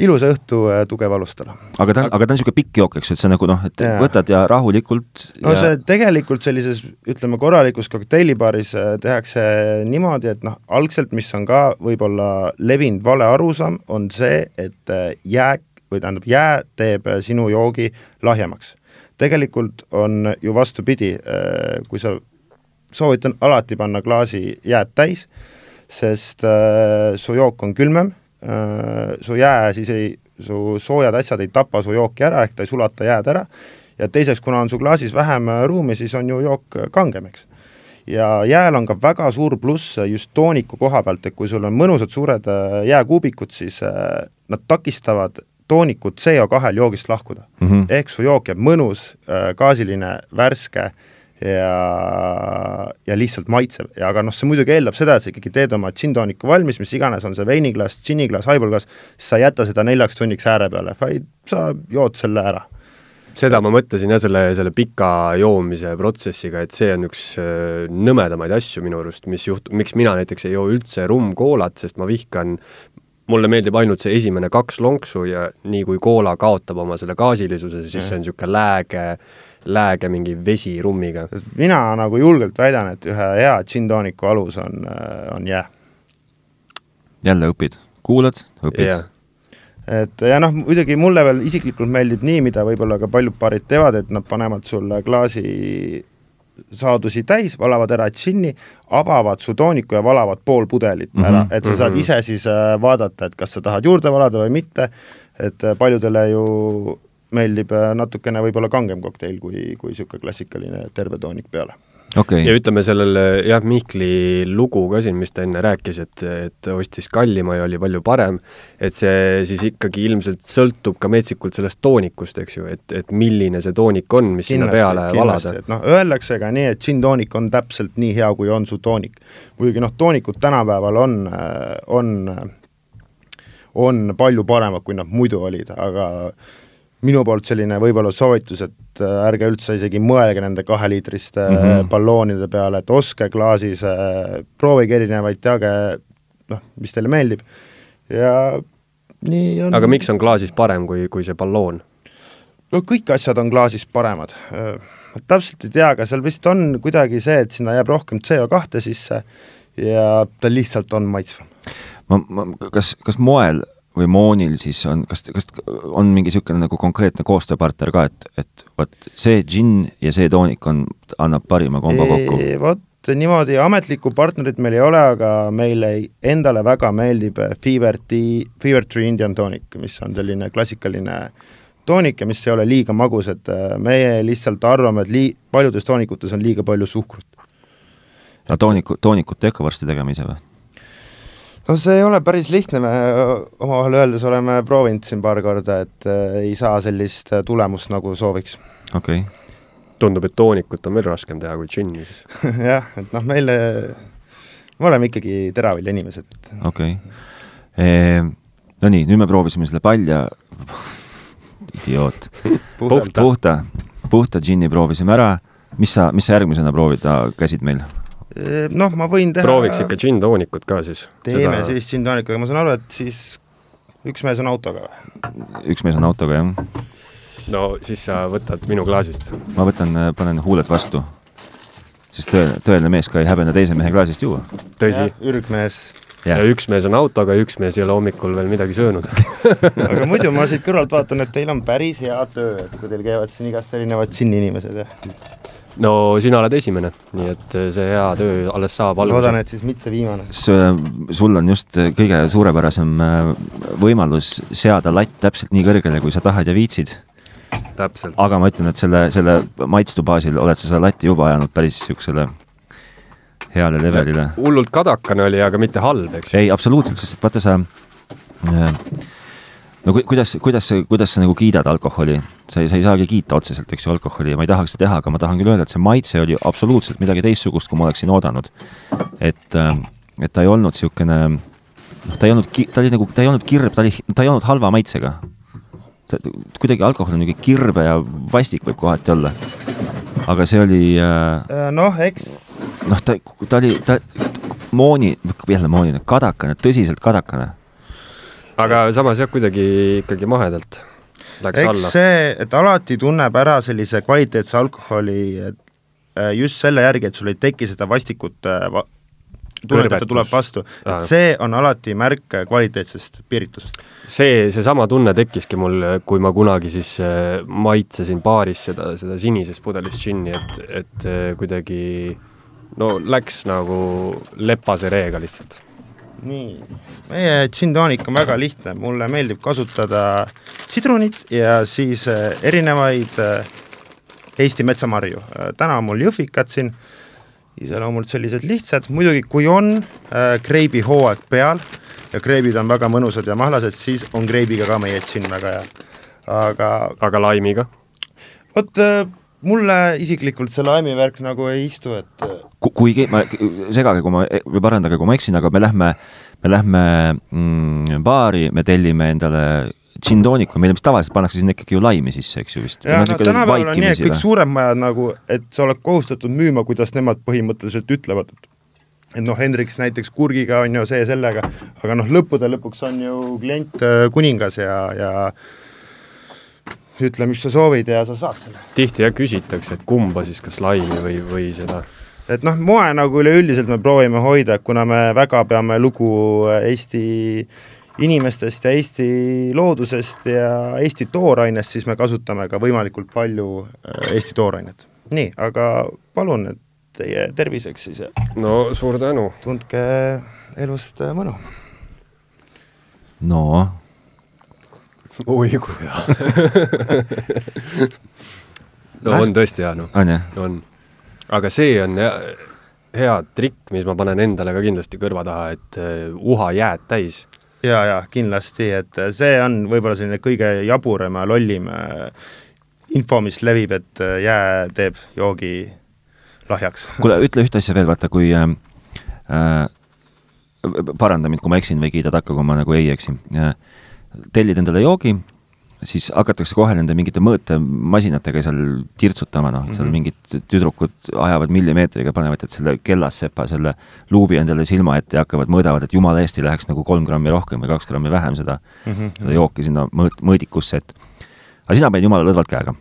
ilusa õhtu tugev alustala. aga ta on, aga ta on niisugune pikk jook, eks ju, et sa nagu noh, et ja. võtad ja rahulikult no ja... see tegelikult sellises, ütleme, korralikus kokteilibaaris tehakse niimoodi, et noh, algselt, mis on ka võib-olla levinud vale arusaam, on see, et jääk või tähendab, jää teeb äh, sinu joogi lahjemaks. tegelikult on ju vastupidi, äh, kui sa, soovitan alati panna klaasi jääd täis, sest äh, su jook on külmem, su jää siis ei, su soojad asjad ei tapa su jooki ära, ehk ta ei sulata jääd ära, ja teiseks, kuna on su klaasis vähem ruumi, siis on ju jook kangem, eks ja jääl on ka väga suur pluss just tooniku koha pealt, et kui sul on mõnusad suured jääkuubikud, siis nad takistavad toonikut CO2-l joogist lahkuda mm. -hmm. ehk su jook jääb mõnus, äh, gaasiline, värske ja, ja lihtsalt maitsev ja aga noh, see muidugi eeldab seda, et sa ikkagi teed oma džinn-tooniku valmis, mis iganes on see veiniklaas, džinniklaas, highballklaas, siis sa ei jäta seda neljaks tunniks ääre peale, vaid sa jood selle ära seda ma mõtlesin jah, selle, selle pika joomise protsessiga, et see on üks äh, nõmedamaid asju minu arust, mis juht-, miks mina näiteks ei joo üldse rummkoolat, sest ma vihkan mulle meeldib ainult see esimene kaks lonksu ja nii kui koola kaotab oma selle gaasilisuse, siis see on niisugune lääge, lääge mingi vesi rummiga. mina nagu julgelt väidan, et ühe hea džinn-tooniku alus on, on jää. jälle õpid, kuulad, õpid yeah et ja noh, muidugi mulle veel isiklikult meeldib nii, mida võib-olla ka paljud paarid teevad, et nad panevad sulle klaasi saadusi täis, valavad ära džinni, avavad su tooniku ja valavad pool pudelit mm -hmm. ära, et sa saad mm -hmm. ise siis äh, vaadata, et kas sa tahad juurde valada või mitte, et äh, paljudele ju meeldib äh, natukene võib-olla kangem kokteil kui, kui niisugune klassikaline terve toonik peale okay.. ja ütleme sellele jah, Mihkli lugu ka siin, mis ta enne rääkis, et, et ostis kallima ja oli palju parem, et see siis ikkagi ilmselt sõltub ka metsikult sellest toonikust, eks ju, et, et milline see toonik on, mis kindlasti, sinna peale valada. noh, öeldakse ka nii, et džinn-toonik on täpselt nii hea, kui on su toonik. muidugi noh, toonikud tänapäeval on, on, on palju paremad, kui nad muidu olid, aga minu poolt selline võib-olla soovitus, et äh, ärge üldse isegi mõelge nende kaheliitriste mm -hmm. balloonide peale, et ostke klaasis, proovige erinevaid, teage noh, mis teile meeldib ja nii on aga miks on klaasis parem kui, kui see balloon? no kõik asjad on klaasis paremad. täpselt ei tea, aga seal vist on kuidagi see, et sinna jääb rohkem CO2 sisse ja ta lihtsalt on maitsvam. ma, ma, kas, kas moel või Moonil siis on, kas, kas on mingi niisugune nagu konkreetne koostööpartner ka, et, et vot see džinn ja see toonik on, annab parima kombo kokku? vot niimoodi ametlikku partnerit meil ei ole, aga meile endale väga meeldib Fever Tea, Fever Tree Indian Tonic, mis on selline klassikaline toonik ja mis ei ole liiga magus, et äh, meie lihtsalt arvame, et lii-, paljudes toonikutes on liiga palju suhkrut. no tooniku, toonikut te hakka varsti tegema ise või? No see ei ole päris lihtne, me omavahel öeldes oleme proovinud siin paar korda, et ei saa sellist tulemust, nagu sooviks. okei. Okay. tundub, et toonikut on veel raskem teha kui džinni siis. [LAUGHS] Jah, et noh, meile, me oleme ikkagi teravilja inimesed, et okei. Okay.. No nii, nüüd me proovisime selle palja, idioot, puhta, puhta, puhta džinni proovisime ära, mis sa, mis sa järgmisena proovida käsid meil? Ehm, noh, ma võin teha prooviks ikka džinntoonikut ka siis. teeme Seda... siis džinntoonikut, ma saan aru, et siis üks mees on autoga või? üks mees on autoga, jah. no siis sa võtad minu klaasist. ma võtan, panen huuled vastu. sest tõeline, tõeline mees ka ei häbene teise mehe klaasist juua. tõsi. ürgmees. ja üks mees on autoga ja üks mees ei ole hommikul veel midagi söönud [LAUGHS] aga muidu ma siit kõrvalt vaatan, et teil on päris hea töö, et kui teil käivad siin igast erinevad džinni inimesed ja no sina oled esimene, nii et eh, see hea töö alles saab alguse. loodan, et siis mitte viimane. sul on just kõige suurepärasem võimalus seada latt täpselt nii kõrgele, kui sa tahad ja viitsid. aga ma ütlen, et selle, selle maitstu baasil oled sa seda latti juba ajanud päris niisugusele heale levelile. hullult kadakane oli, aga mitte halb, eks ju? ei, absoluutselt, sest vaata sa äh, no ku, kuidas, kuidas, kuidas sa nagu kiidad alkoholi? sa ei, sa ei saagi kiita otseselt, eks ju, alkoholi ja ma ei tahaks seda teha, aga ma tahan küll öelda, et see maitse oli absoluutselt midagi teistsugust, kui ma oleksin oodanud. et, ähm, et ta ei olnud niisugune, noh, ta ei olnud, ta oli nagu, ta ei olnud kirb, ta oli, ta ei olnud halva maitsega. kuidagi alkohol on niisugune kirve ja vastik võib kohati olla. aga see oli äh, äh noh, eks noh, ta, ta oli, ta, mooni, jälle moonine, kadakane, tõsiselt kadakane aga samas jah, kuidagi ikkagi mahedalt läks eks alla. see, et alati tunneb ära sellise kvaliteetse alkoholi äh, just selle järgi, et sul ei teki seda vastikut äh, va tunned, et ta tuleb vastu, see on alati märk kvaliteetsest piiritusest. see, seesama tunne tekkiski mul, kui ma kunagi siis äh, maitsesin baaris seda, seda sinisest pudelist džinni, et, et kuidagi no läks nagu lepase reega lihtsalt nii, meie džinntoonik on väga lihtne, mulle meeldib kasutada sidrunit ja siis äh, erinevaid äh, Eesti metsamarju. Äh, täna on mul jõhvikad siin, iseloomult sellised lihtsad, muidugi kui on kreibi hooaeg peal ja kreibid on väga mõnusad ja mahlased, siis on kreibiga ka meie džinn väga hea. aga aga laimiga? vot mulle isiklikult see laimi värk nagu ei istu, et äh, kuigi ma, segage, kui ma, või parandage, kui ma eksin, aga me lähme, me lähme mm, baari, me tellime endale džintooniku, meil vist tavaliselt pannakse sinna ikkagi ju laimi sisse, eks ju vist. jah, no tänapäeval on nii, et kõik suured majad nagu, et sa oled kohustatud müüma, kuidas nemad põhimõtteliselt ütlevad, et et noh, Hendriks näiteks kurgiga on ju see sellega, aga noh, lõppude lõpuks on ju klient äh, kuningas ja, ja ütle, mis sa soovid ja sa saad selle. tihti jah küsitakse, et kumba siis, kas laimi või, või seda et noh, moe nagu üleüldiselt me proovime hoida, kuna me väga peame lugu Eesti inimestest ja Eesti loodusest ja Eesti toorainest, siis me kasutame ka võimalikult palju äh, Eesti toorainet. nii, aga palun, et teie terviseks siis. no suur tänu. tundke elust mõnu. no oi kui hea [LAUGHS] no on tõesti hea, noh. on jah? on. aga see on hea, hea trikk, mis ma panen endale ka kindlasti kõrva taha, et uh, uha jääd täis. ja, ja kindlasti, et see on võib-olla selline kõige jaburam ja lollim uh, info, mis levib, et uh, jää teeb joogi lahjaks. [LAUGHS] kuule, ütle ühte asja veel, vaata, kui äh, paranda mind, kui ma eksin või kiida takka, kui ma nagu ei eksi äh, tellid endale joogi, siis hakatakse kohe nende mingite mõõtemasinatega seal tirtsutama, noh, seal mm -hmm. mingid tüdrukud ajavad millimeetriga, panevad selle kellassepa, selle luubi endale silma ette ja hakkavad, mõõdavad, et jumala eest ei läheks nagu kolm grammi rohkem või kaks grammi vähem seda mm, -hmm. seda jooki sinna mõõt-, mõõdikusse, et aga sina panid jumala lõdvalt käega.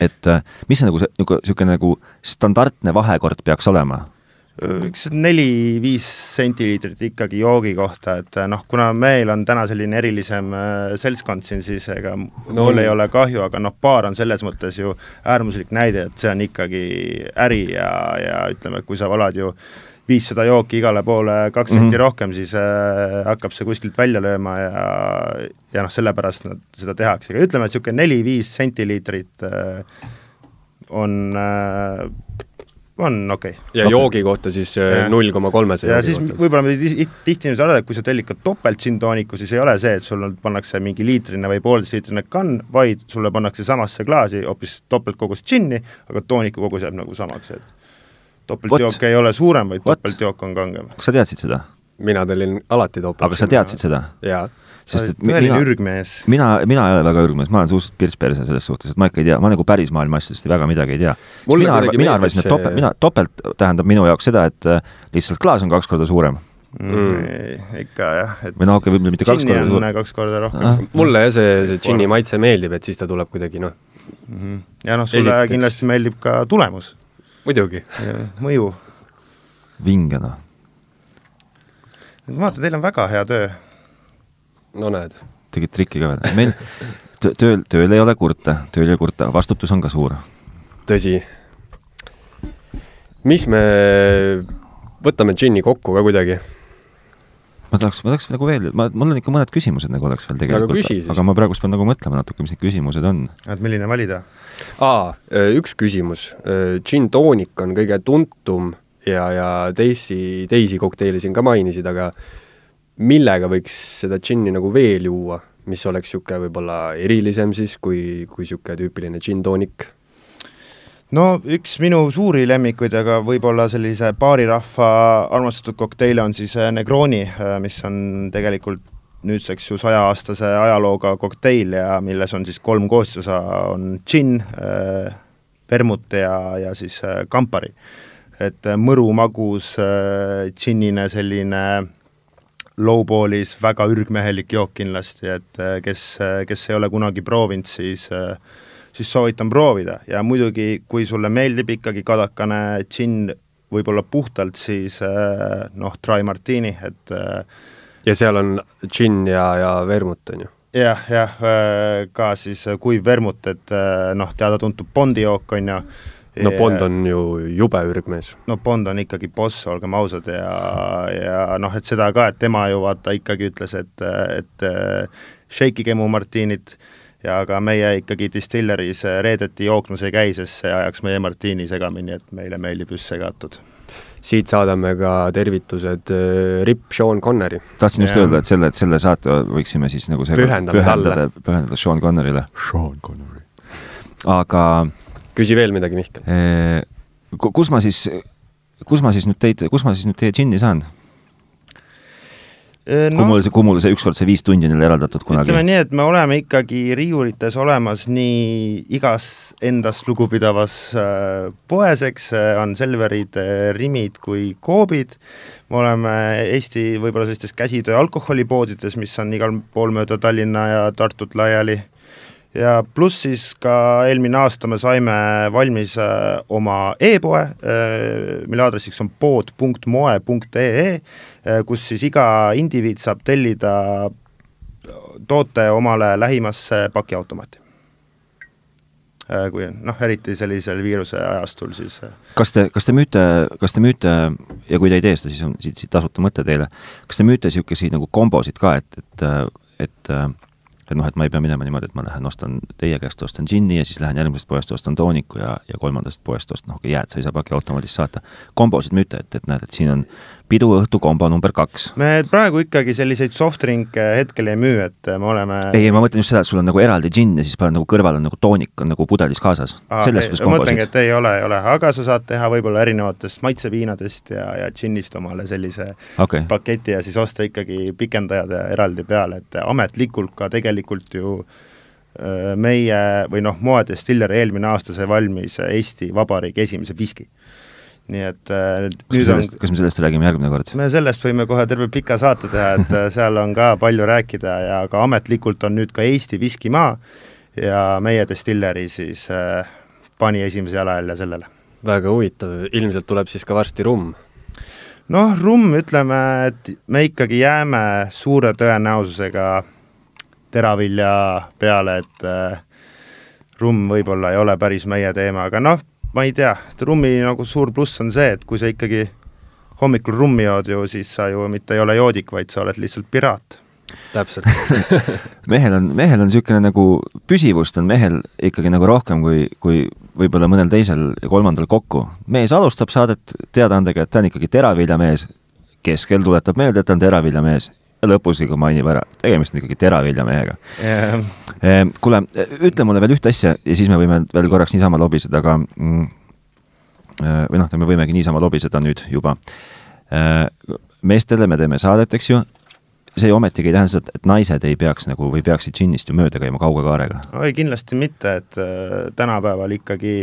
et äh, mis see nagu see, niisugune nagu standardne vahekord peaks olema üks neli-viis sentiliitrit ikkagi joogi kohta, et noh, kuna meil on täna selline erilisem seltskond siin, siis ega no, mul ei ole kahju, aga noh, baar on selles mõttes ju äärmuslik näide, et see on ikkagi äri ja, ja ütleme, kui sa valad ju viissada jooki igale poole kaks senti mm -hmm. rohkem, siis äh, hakkab see kuskilt välja lööma ja, ja noh, sellepärast nad seda tehakse, aga ütleme, et niisugune neli-viis sentiliitrit äh, on äh, on okei okay.. ja okay. joogi kohta siis äh, null koma kolme see ja siis võib-olla me tihti inimesed arvavad, et kui sa tellid ka topelt džinn-tooniku, siis ei ole see, et sul on, pannakse mingi liitrine või poolteist liitrine kann, vaid sulle pannakse samasse klaasi hoopis topeltkogus džinni, aga tooniku kogus jääb nagu samaks, et topeltjook ei ole suurem, vaid topeltjook on kangem. kas sa teadsid seda? Mina tellin alati topelt. aga sa teadsid seda? jaa sest et mina, mina, mina ei ole väga ürgmees, ma olen suhteliselt pirts-perse selles suhtes, et ma ikka ei tea, ma nagu päris maailma asjadest väga midagi ei tea. mina arva-, mina arvasin, et topelt, mina, topelt tähendab minu jaoks seda, et äh, lihtsalt klaas on kaks korda suurem mm.. ikka jah, et või noh, okei okay,, võib-olla mitte kaks korda suurem. kaks korda rohkem ah.. mulle jah, see, see džinni maitse meeldib, et siis ta tuleb kuidagi noh mm -hmm. ja noh, sulle Esiteks. kindlasti meeldib ka tulemus. muidugi. mõju. vinge noh. Vaata, teil on väga hea töö no näed. tegid trikki ka veel, meil tööl, tööl ei ole kurta, tööl ei kurta, vastutus on ka suur. tõsi. mis me, võtame džinni kokku ka kuidagi? ma tahaks, ma tahaks nagu veel, ma, mul on ikka mõned küsimused nagu oleks veel tegelikult, aga ma praegust pean nagu mõtlema natuke, mis need küsimused on. et milline valida? aa, üks küsimus. Gin toonik on kõige tuntum ja, ja teisi, teisi kokteile siin ka mainisid, aga millega võiks seda džinni nagu veel juua, mis oleks niisugune võib-olla erilisem siis, kui, kui niisugune tüüpiline džinn-toonik? no üks minu suuri lemmikuid, aga võib-olla sellise baarirahva armastatud kokteile on siis äh, Negroni, äh, mis on tegelikult nüüdseks ju sajaaastase ajalooga kokteil ja milles on siis kolm koostisosa, on džinn, äh, vermut ja, ja siis kampari. Et mõru magus džinnine selline lowballis väga ürgmehelik jook kindlasti, et äh, kes, äh, kes ei ole kunagi proovinud, siis äh, siis soovitan proovida ja muidugi, kui sulle meeldib ikkagi kadakane džinn võib-olla puhtalt, siis noh, dry martini, et ja seal on džinn ja, ja vermut, on ju? jah, jah, ka siis kuiv vermut, et noh, teada-tuntud Bondi jook, on ju, no Bond on ju jube ürgmees. no Bond on ikkagi boss, olgem ausad, ja, ja noh, et seda ka, et tema ju vaata ikkagi ütles, et, et shake'ige mu martiinit ja ka meie ikkagi distilleris reedeti jooksmas ei käi, sest see ajaks meie martiini segamini, et meile meeldib just segatud siit saadame ka tervitused äh, Rip Sean Connery. tahtsin just öelda, et selle, et selle saate võiksime siis nagu pühendada, pühendada Sean Connerile. Sean Connery. aga küsi veel midagi, Mihkel. kus ma siis, kus ma siis nüüd teid, kus ma siis nüüd teie džinni saan? No, kui mul see, kui mul see ükskord see viis tundi on jälle eraldatud kunagi? ütleme nii, et me oleme ikkagi riiulites olemas nii igas endast lugupidavas äh, poes, eks on Selverid, äh, Rimid kui Coopid, me oleme Eesti võib-olla sellistes käsitöö alkoholipoodides, mis on igal pool mööda Tallinna ja Tartut laiali ja pluss siis ka eelmine aasta me saime valmis äh, oma e-poe äh,, mille aadressiks on pood.moe.ee äh,, kus siis iga indiviid saab tellida toote omale lähimasse pakiautomaati. Kui noh, eriti sellisel viiruse ajastul siis kas te, kas te müüte, kas te müüte ja kui te ei tee seda, siis on siit, siit tasuta mõte teile, kas te müüte niisuguseid nagu kombosid ka, et, et, et et noh, et ma ei pea minema niimoodi, et ma lähen ostan teie käest, ostan džinni ja siis lähen järgmisest poest, ostan tooniku ja, ja kolmandast poest ostan, noh, jääd sa ei saa pakiautomaadist saata. kombosid müüte, et, et näed, et siin on piduõhtu kombo number kaks. me praegu ikkagi selliseid soft drink'e hetkel ei müü, et me oleme ei, ei ma mõtlen just seda, et sul on nagu eraldi džinn ja siis paned nagu kõrval on nagu toonik on nagu pudelis kaasas. selles suhtes kombosid. et ei ole, ei ole, aga sa saad teha võib-olla erinevatest maitseviinadest ja, ja džinnist omale sellise okay. paketi ja siis osta ikkagi pikendajad eraldi peale, et ametlikult ka tegelikult ju meie või noh, moedestilleri eelmine aasta sai valmis Eesti Vabariigi esimese viski. Nii et äh, kas me sellest, kas me sellest räägime järgmine kord? me sellest võime kohe terve pika saate teha, et äh, seal on ka palju rääkida ja ka ametlikult on nüüd ka Eesti viskimaa ja meie destilleri siis äh, pani esimese jalajälje sellele. väga huvitav, ilmselt tuleb siis ka varsti rumm noh, rumm, ütleme, et me ikkagi jääme suure tõenäosusega teravilja peale, et äh, rumm võib-olla ei ole päris meie teema, aga noh, ma ei tea, rummi nagu suur pluss on see, et kui sa ikkagi hommikul rummi jood ju, siis sa ju mitte ei ole joodik, vaid sa oled lihtsalt piraat. täpselt. [LAUGHS] Mehel on, mehel on niisugune nagu, püsivust on mehel ikkagi nagu rohkem kui, kui võib-olla mõnel teisel ja kolmandal kokku. mees alustab saadet teadaandega, et ta on ikkagi teraviljamees, keskel tuletab meelde, et ta on teraviljamees. Ja lõpus nagu mainib ära, tegemist on ikkagi teraviljamehega. Yeah.. Ehm, kuule, ütle mulle veel ühte asja ja siis me võime veel korraks niisama lobiseda, aga mm, äh, või noh, me võimegi niisama lobiseda nüüd juba. Äh, meestele me teeme saadet, eks ju, see ju ometigi ei tähenda seda, et naised ei peaks nagu või peaksid džinnist ju mööda käima kauge kaarega? ei, kindlasti mitte, et äh, tänapäeval ikkagi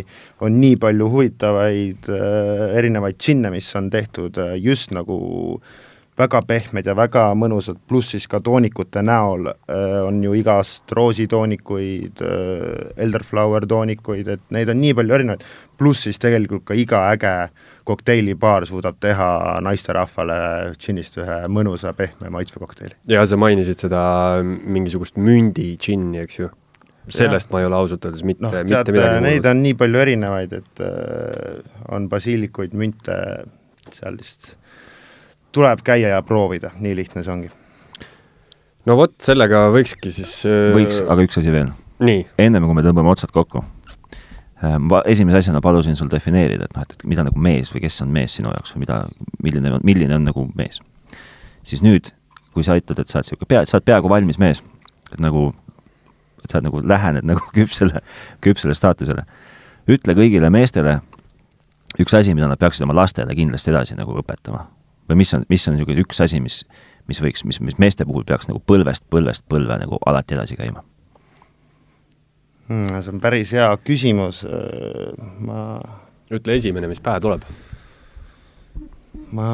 on nii palju huvitavaid äh, erinevaid džinne, mis on tehtud äh, just nagu äh, väga pehmed ja väga mõnusad, pluss siis ka toonikute näol äh, on ju igast roositoonikuid äh,, elderflower toonikuid, et neid on nii palju erinevaid, pluss siis tegelikult ka iga äge kokteilibaar suudab teha naisterahvale džinnist ühe mõnusa pehme maitsvakokteili. ja sa mainisid seda mingisugust mündi džinni, eks ju? sellest ja. ma ei ole ausalt öeldes mitte no,, mitte midagi neid on nii palju erinevaid, et äh, on basiilikuid, münte, sellist tuleb käia ja proovida, nii lihtne see ongi. no vot, sellega võikski siis äh... võiks, aga üks asi veel. ennem kui me tõmbame otsad kokku ma esimese asjana palusin sul defineerida, et noh, et mida nagu mees või kes on mees sinu jaoks või mida, milline on, milline on nagu mees. siis nüüd, kui sa ütled, et sa oled niisugune pea, sa oled peaaegu valmis mees, et nagu, et sa oled nagu, lähened [LAUGHS] nagu küpsele, küpsele staatusele, ütle kõigile meestele üks asi, mida nad peaksid oma lastele kindlasti edasi nagu õpetama või mis on, mis on niisugune üks asi, mis, mis võiks, mis, mis meeste puhul peaks nagu põlvest põlvest põlve nagu alati edasi käima hmm,? see on päris hea küsimus, ma ütle esimene, mis pähe tuleb. ma,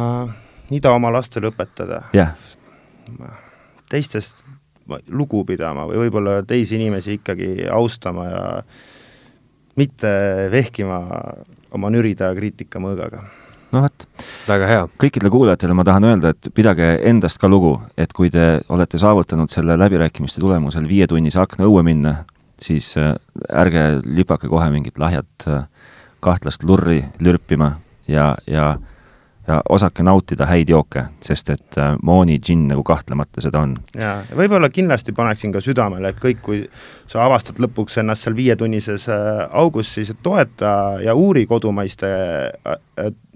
mida oma lastele õpetada yeah.? teistest lugu pidama või võib-olla teisi inimesi ikkagi austama ja mitte vehkima oma nürida kriitikamõõgaga no vot. väga hea. kõikidele kuulajatele ma tahan öelda, et pidage endast ka lugu, et kui te olete saavutanud selle läbirääkimiste tulemusel viietunnise akna õue minna, siis äh, ärge lüpake kohe mingit lahjat äh, kahtlast lurri lürpima ja, ja ja osake nautida häid jooke, sest et äh, Mooni džinn nagu kahtlemata seda on. jaa, ja võib-olla kindlasti paneksin ka südamele, et kõik, kui sa avastad lõpuks ennast seal viietunnises augus, siis toeta ja uuri kodumaiste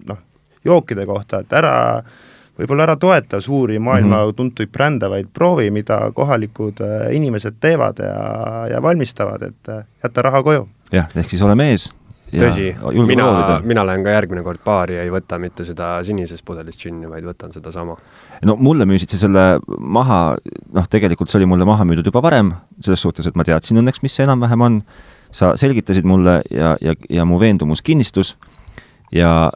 noh, jookide kohta, et ära võib-olla ära toeta suuri maailma mm -hmm. tuntuid brände, vaid proovi, mida kohalikud äh, inimesed teevad ja, ja valmistavad, et äh, jäta raha koju. jah, ehk siis ole mees. Tõsi, mina, mina lähen ka järgmine kord baari ja ei võta mitte seda sinisest pudelist džinni, vaid võtan sedasama. no mulle müüsid sa selle maha, noh, tegelikult see oli mulle maha müüdud juba varem, selles suhtes, et ma teadsin õnneks, mis see enam-vähem on, sa selgitasid mulle ja, ja, ja mu veendumus kinnistus ja,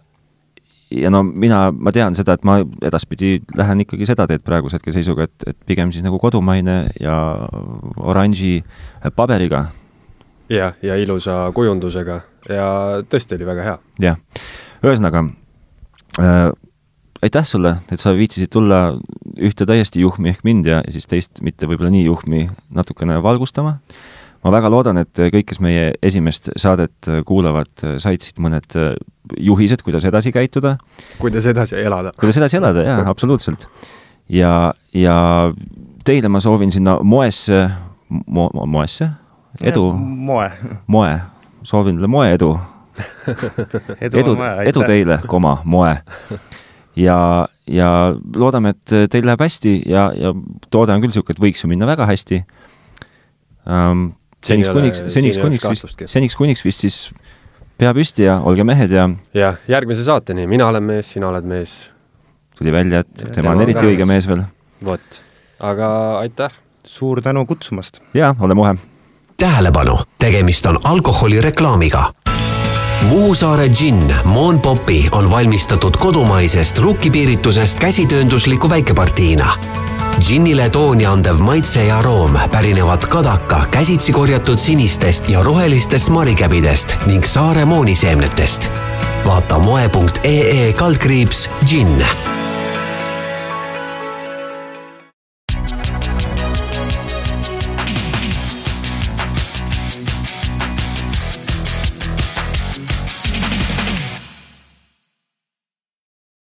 ja no mina, ma tean seda, et ma edaspidi lähen ikkagi seda teed praeguse hetke seisuga, et, et pigem siis nagu kodumaine ja oranži paberiga. Jah, ja ilusa kujundusega ja tõesti oli väga hea. jah, ühesõnaga äh, aitäh sulle, et sa viitsisid tulla ühte täiesti juhmi ehk mind ja, ja siis teist mitte võib-olla nii juhmi natukene valgustama ma väga loodan, et kõik, kes meie esimest saadet kuulavad, said siit mõned juhised, kuidas edasi käituda. kuidas edasi elada. kuidas edasi elada, jaa, [LAUGHS] absoluutselt. ja, ja teile ma soovin sinna moesse mo,, moesse, edu. moe. moe, soovin teile moeedu edu, [LAUGHS] edu, edu teile, koma, moe. ja, ja loodame, et teil läheb hästi ja, ja toode on küll niisugune, et võiks ju minna väga hästi um, seniks kuniks, seniks kuniks vist, seniks kuniks vist siis pea püsti ja olge mehed ja jah, järgmise saateni, mina olen mees, sina oled mees. tuli välja, et tema, tema on eriti õige mees veel. vot, aga aitäh! suur tänu kutsumast! jaa, ole muhe! Tähelepanu, tegemist on alkoholireklaamiga. Muhu saare džinn Moon Popi on valmistatud kodumaisest rukkipiiritusest käsitööndusliku väikepartiina. džinnile tooni andev maitse ja aroom pärinevad Kadaka käsitsi korjatud sinistest ja rohelistest marikäbidest ning saare mooniseemnetest. vaata moe.ee kaldkriips džinn